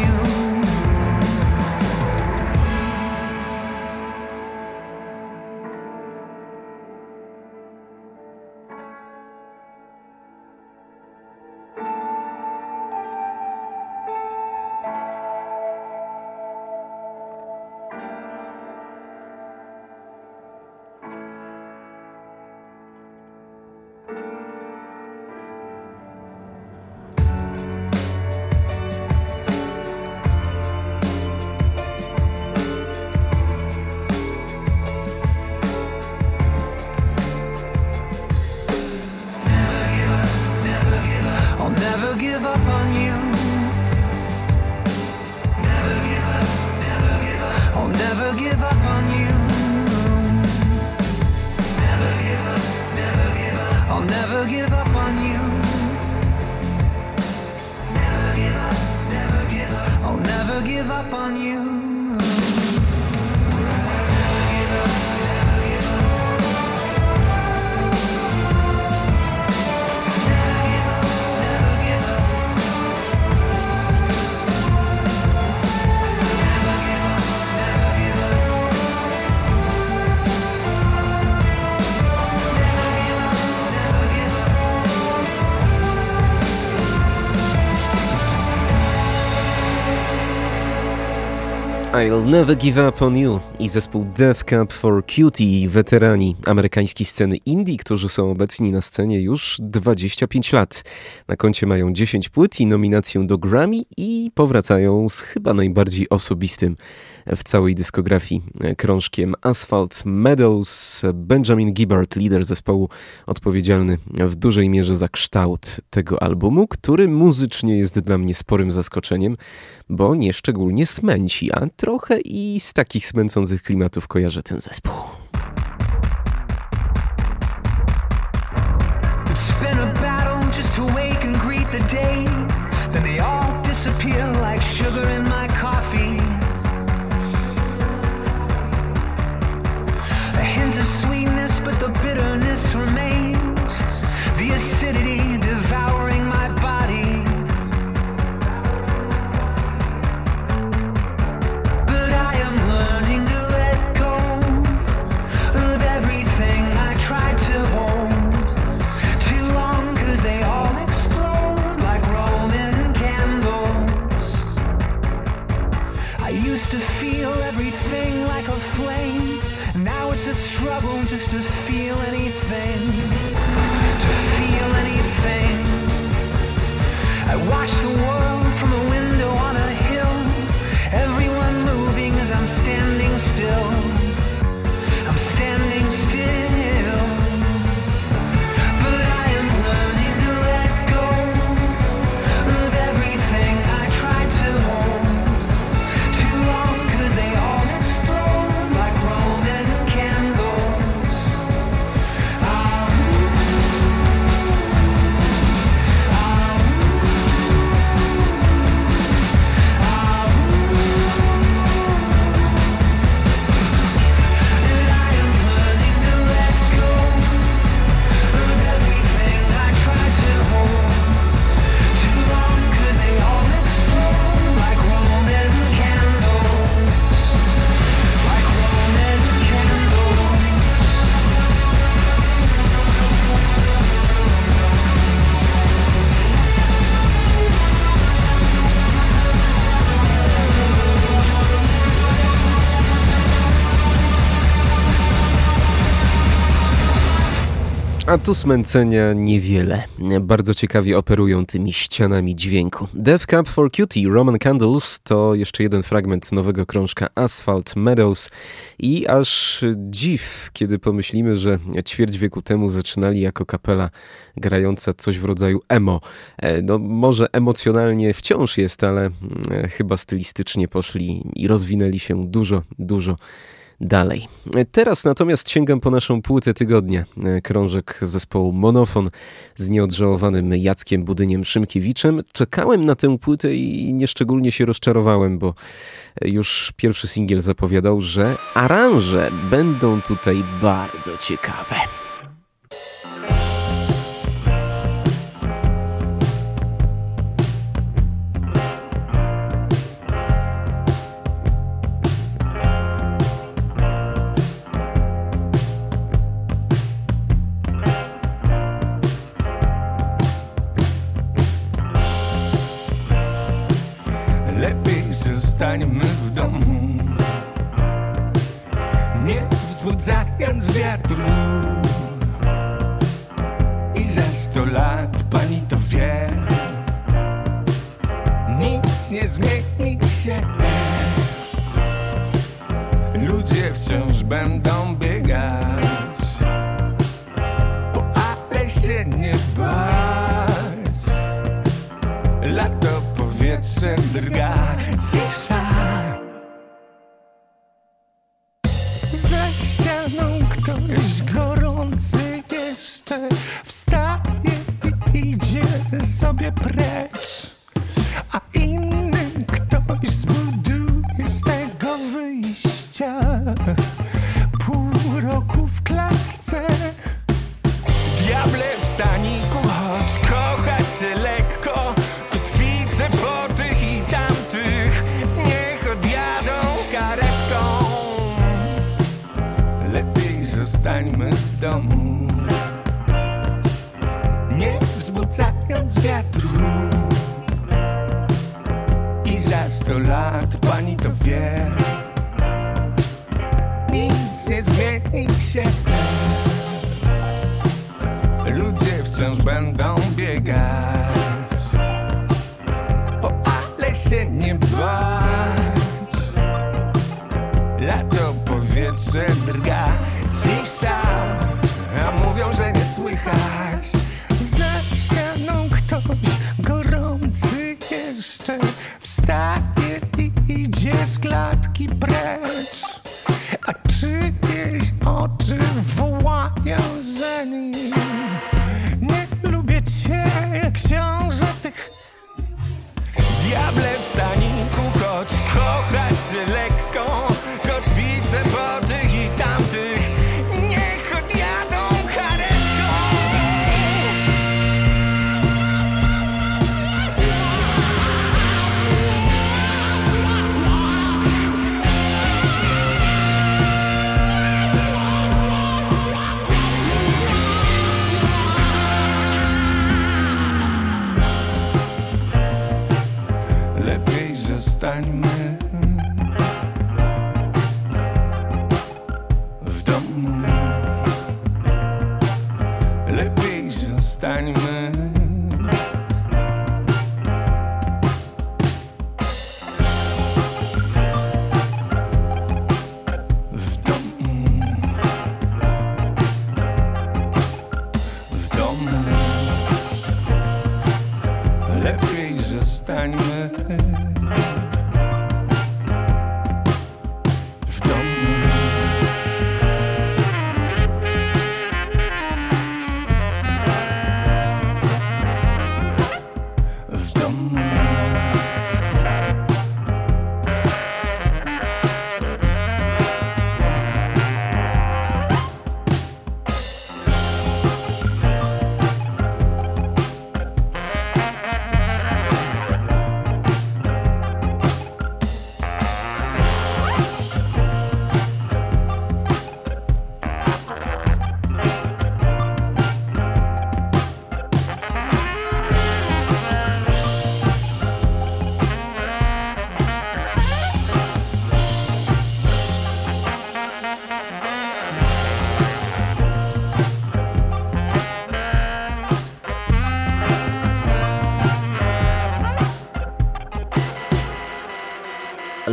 I'll Never Give Up On You i zespół Death Cab for Cutie, weterani amerykańskiej sceny indie, którzy są obecni na scenie już 25 lat. Na koncie mają 10 płyt i nominację do Grammy i powracają z chyba najbardziej osobistym w całej dyskografii krążkiem Asphalt Meadows. Benjamin Gibbard, lider zespołu, odpowiedzialny w dużej mierze za kształt tego albumu, który muzycznie jest dla mnie sporym zaskoczeniem, bo nie szczególnie smęci, a trochę i z takich smęcących klimatów kojarzę ten zespół. Like sugar in my A tu smęcenia niewiele. Bardzo ciekawie operują tymi ścianami dźwięku. Death Cab for Cutie, Roman Candles to jeszcze jeden fragment nowego krążka Asphalt Meadows i aż dziw, kiedy pomyślimy, że ćwierć wieku temu zaczynali jako kapela grająca coś w rodzaju emo. E, No może emocjonalnie wciąż jest, ale mm, chyba stylistycznie poszli i rozwinęli się dużo, dużo dalej. Teraz natomiast sięgam po naszą płytę tygodnia. Krążek zespołu Monofon z nieodżałowanym Jackiem Budyniem Szymkiewiczem. Czekałem na tę płytę i nieszczególnie się rozczarowałem, bo już pierwszy singiel zapowiadał, że aranże będą tutaj bardzo ciekawe. W domu. Nie wzbudzając wiatru. I za sto lat pani to wie. Nic nie zmieni się. Ludzie wciąż będą biegać. Ale się nie bać. Lato powietrze drga Cisza Za ścianą ktoś gorący jeszcze Wstaje i idzie sobie precz. A inny zostańmy w domu. Nie wzbudzając wiatru. I za sto lat pani to wie. Nic nie zmieni się. Ludzie wciąż będą biegać. O ale się nie bać. Lato powietrze drga Cisza A mówią, że nie słychać. Za ścianą ktoś gorący jeszcze Wstaje i idzie z klatki precz. A czyjeś oczy wołają za nim. Nie lubię cię książę tych Diable w staniku, choć kochać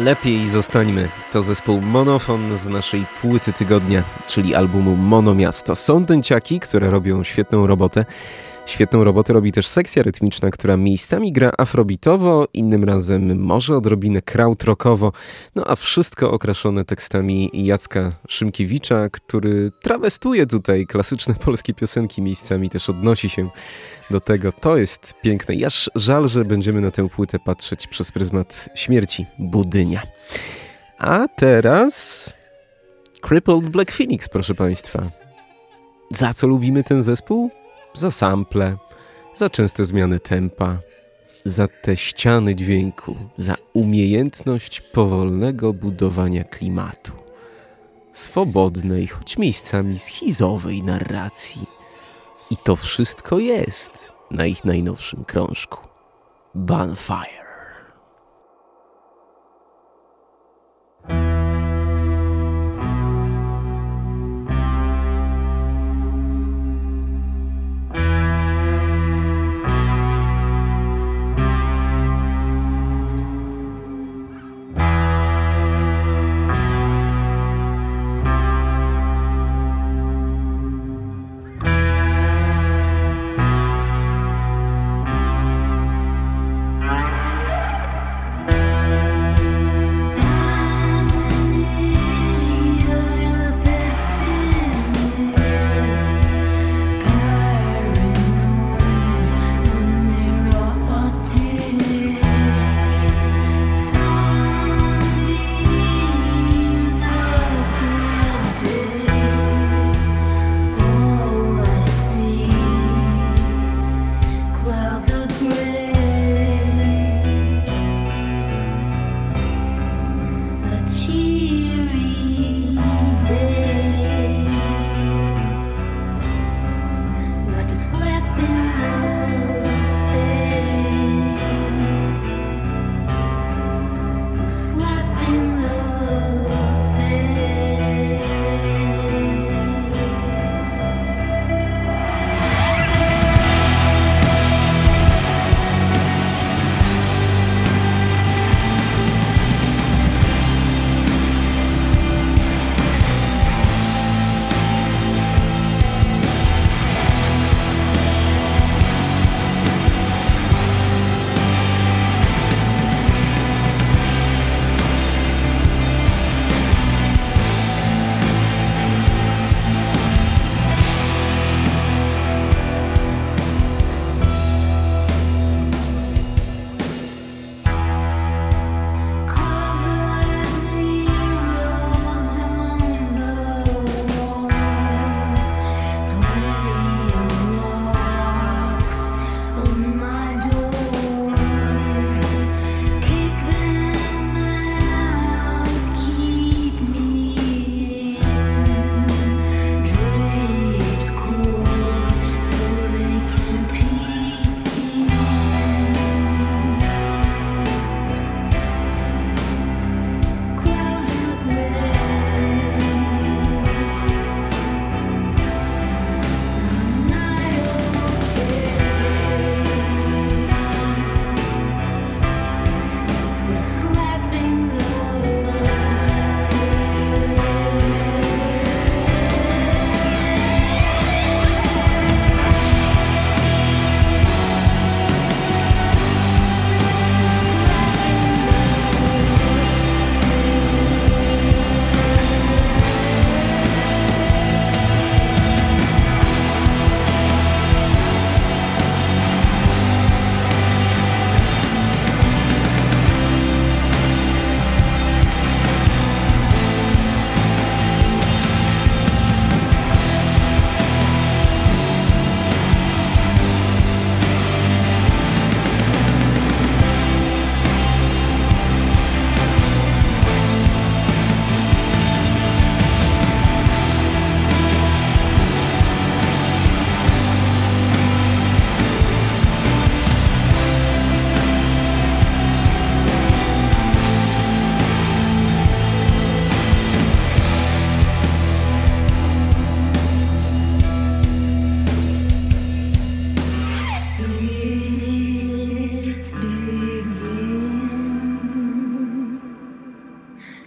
Lepiej zostańmy. To zespół Monofon z naszej płyty tygodnia, czyli albumu Monomiasto. Są dęciaki, które robią świetną robotę. Świetną robotę robi też sekcja rytmiczna, która miejscami gra afrobitowo, innym razem może odrobinę krautrockowo, no a wszystko okraszone tekstami Jacka Szymkiewicza, który trawestuje tutaj klasyczne polskie piosenki, miejscami też odnosi się do tego. To jest piękne. I żal, że będziemy na tę płytę patrzeć przez pryzmat śmierci Budynia. A teraz Crippled Black Phoenix, proszę Państwa. Za co lubimy ten zespół? Za sample, za częste zmiany tempa, za te ściany dźwięku, za umiejętność powolnego budowania klimatu, swobodnej, choć miejscami schizowej narracji. I to wszystko jest na ich najnowszym krążku. Bonfire.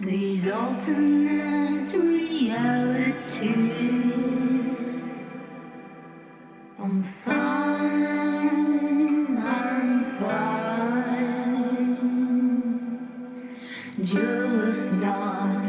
These alternate realities. I'm fine, I'm fine, just not.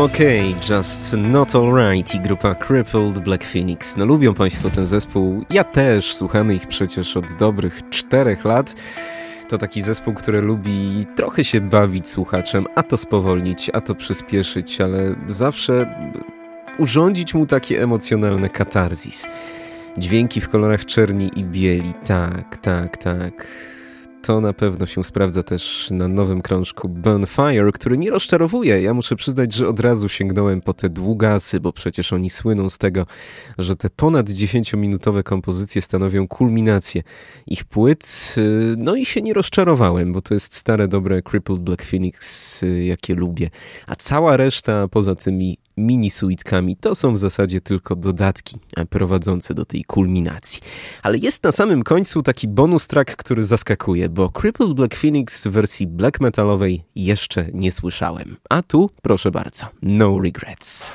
Okay, just not alright i grupa Crippled Black Phoenix. No lubią Państwo ten zespół, ja też, słuchamy ich przecież od dobrych czterech lat. To taki zespół, który lubi trochę się bawić słuchaczem, a to spowolnić, a to przyspieszyć, ale zawsze urządzić mu takie emocjonalne katarzis. Dźwięki w kolorach czerni i bieli. Tak, tak, tak. To na pewno się sprawdza też na nowym krążku Bonfire, który nie rozczarowuje. Ja muszę przyznać, że od razu sięgnąłem po te długasy, bo przecież oni słyną z tego, że te ponad 10-minutowe kompozycje stanowią kulminację ich płyt. Yy, No i się nie rozczarowałem, bo to jest stare, dobre Crippled Black Phoenix, yy, jakie lubię. A cała reszta, poza tymi mini suitkami, to są w zasadzie tylko dodatki e, prowadzące do tej kulminacji. Ale jest na samym końcu taki bonus track, który zaskakuje, bo Crippled Black Phoenix w wersji black metalowej jeszcze nie słyszałem. A tu, proszę bardzo, no regrets.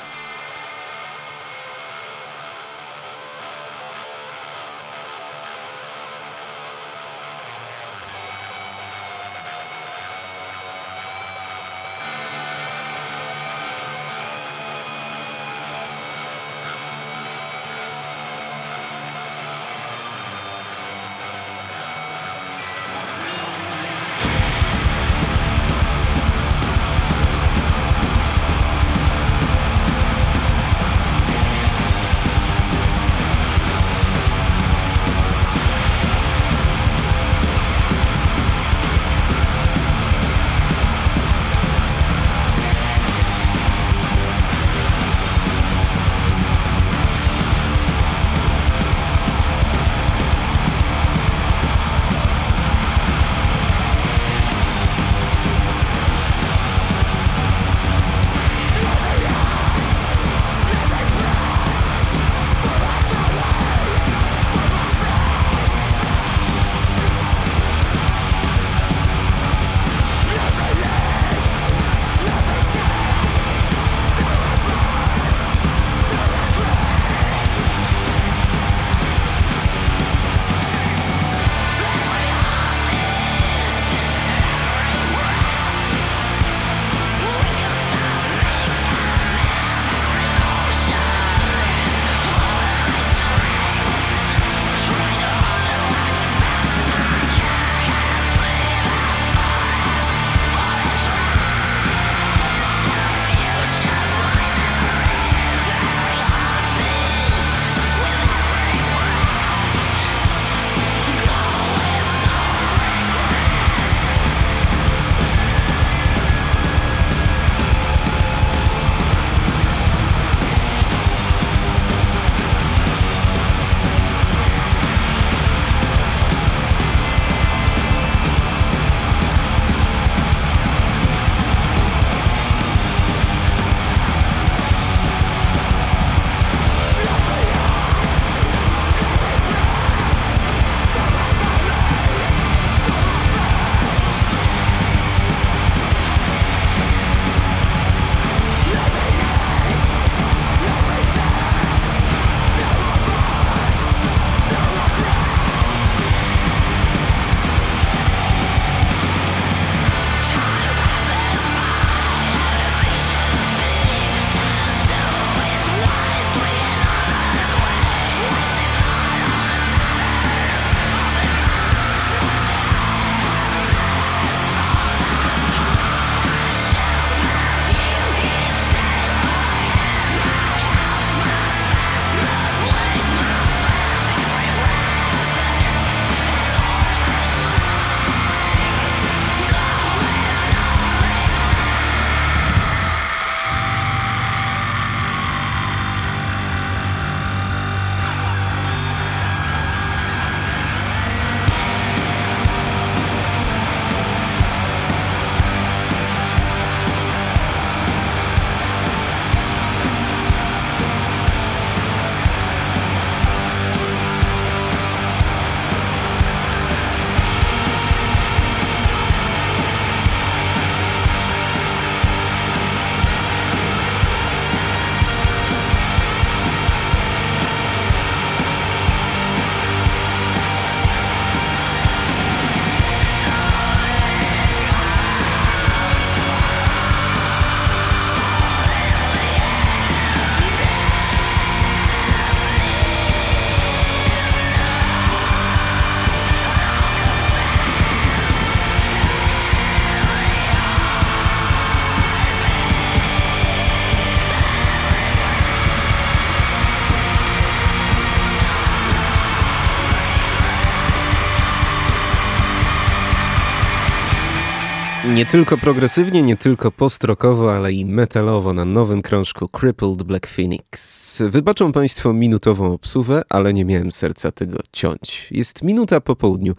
Nie tylko progresywnie, nie tylko postrokowo, ale i metalowo na nowym krążku Crippled Black Phoenix. Wybaczą Państwo minutową obsuwę, ale nie miałem serca tego ciąć. Jest minuta po południu.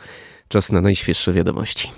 Czas na najświeższe wiadomości.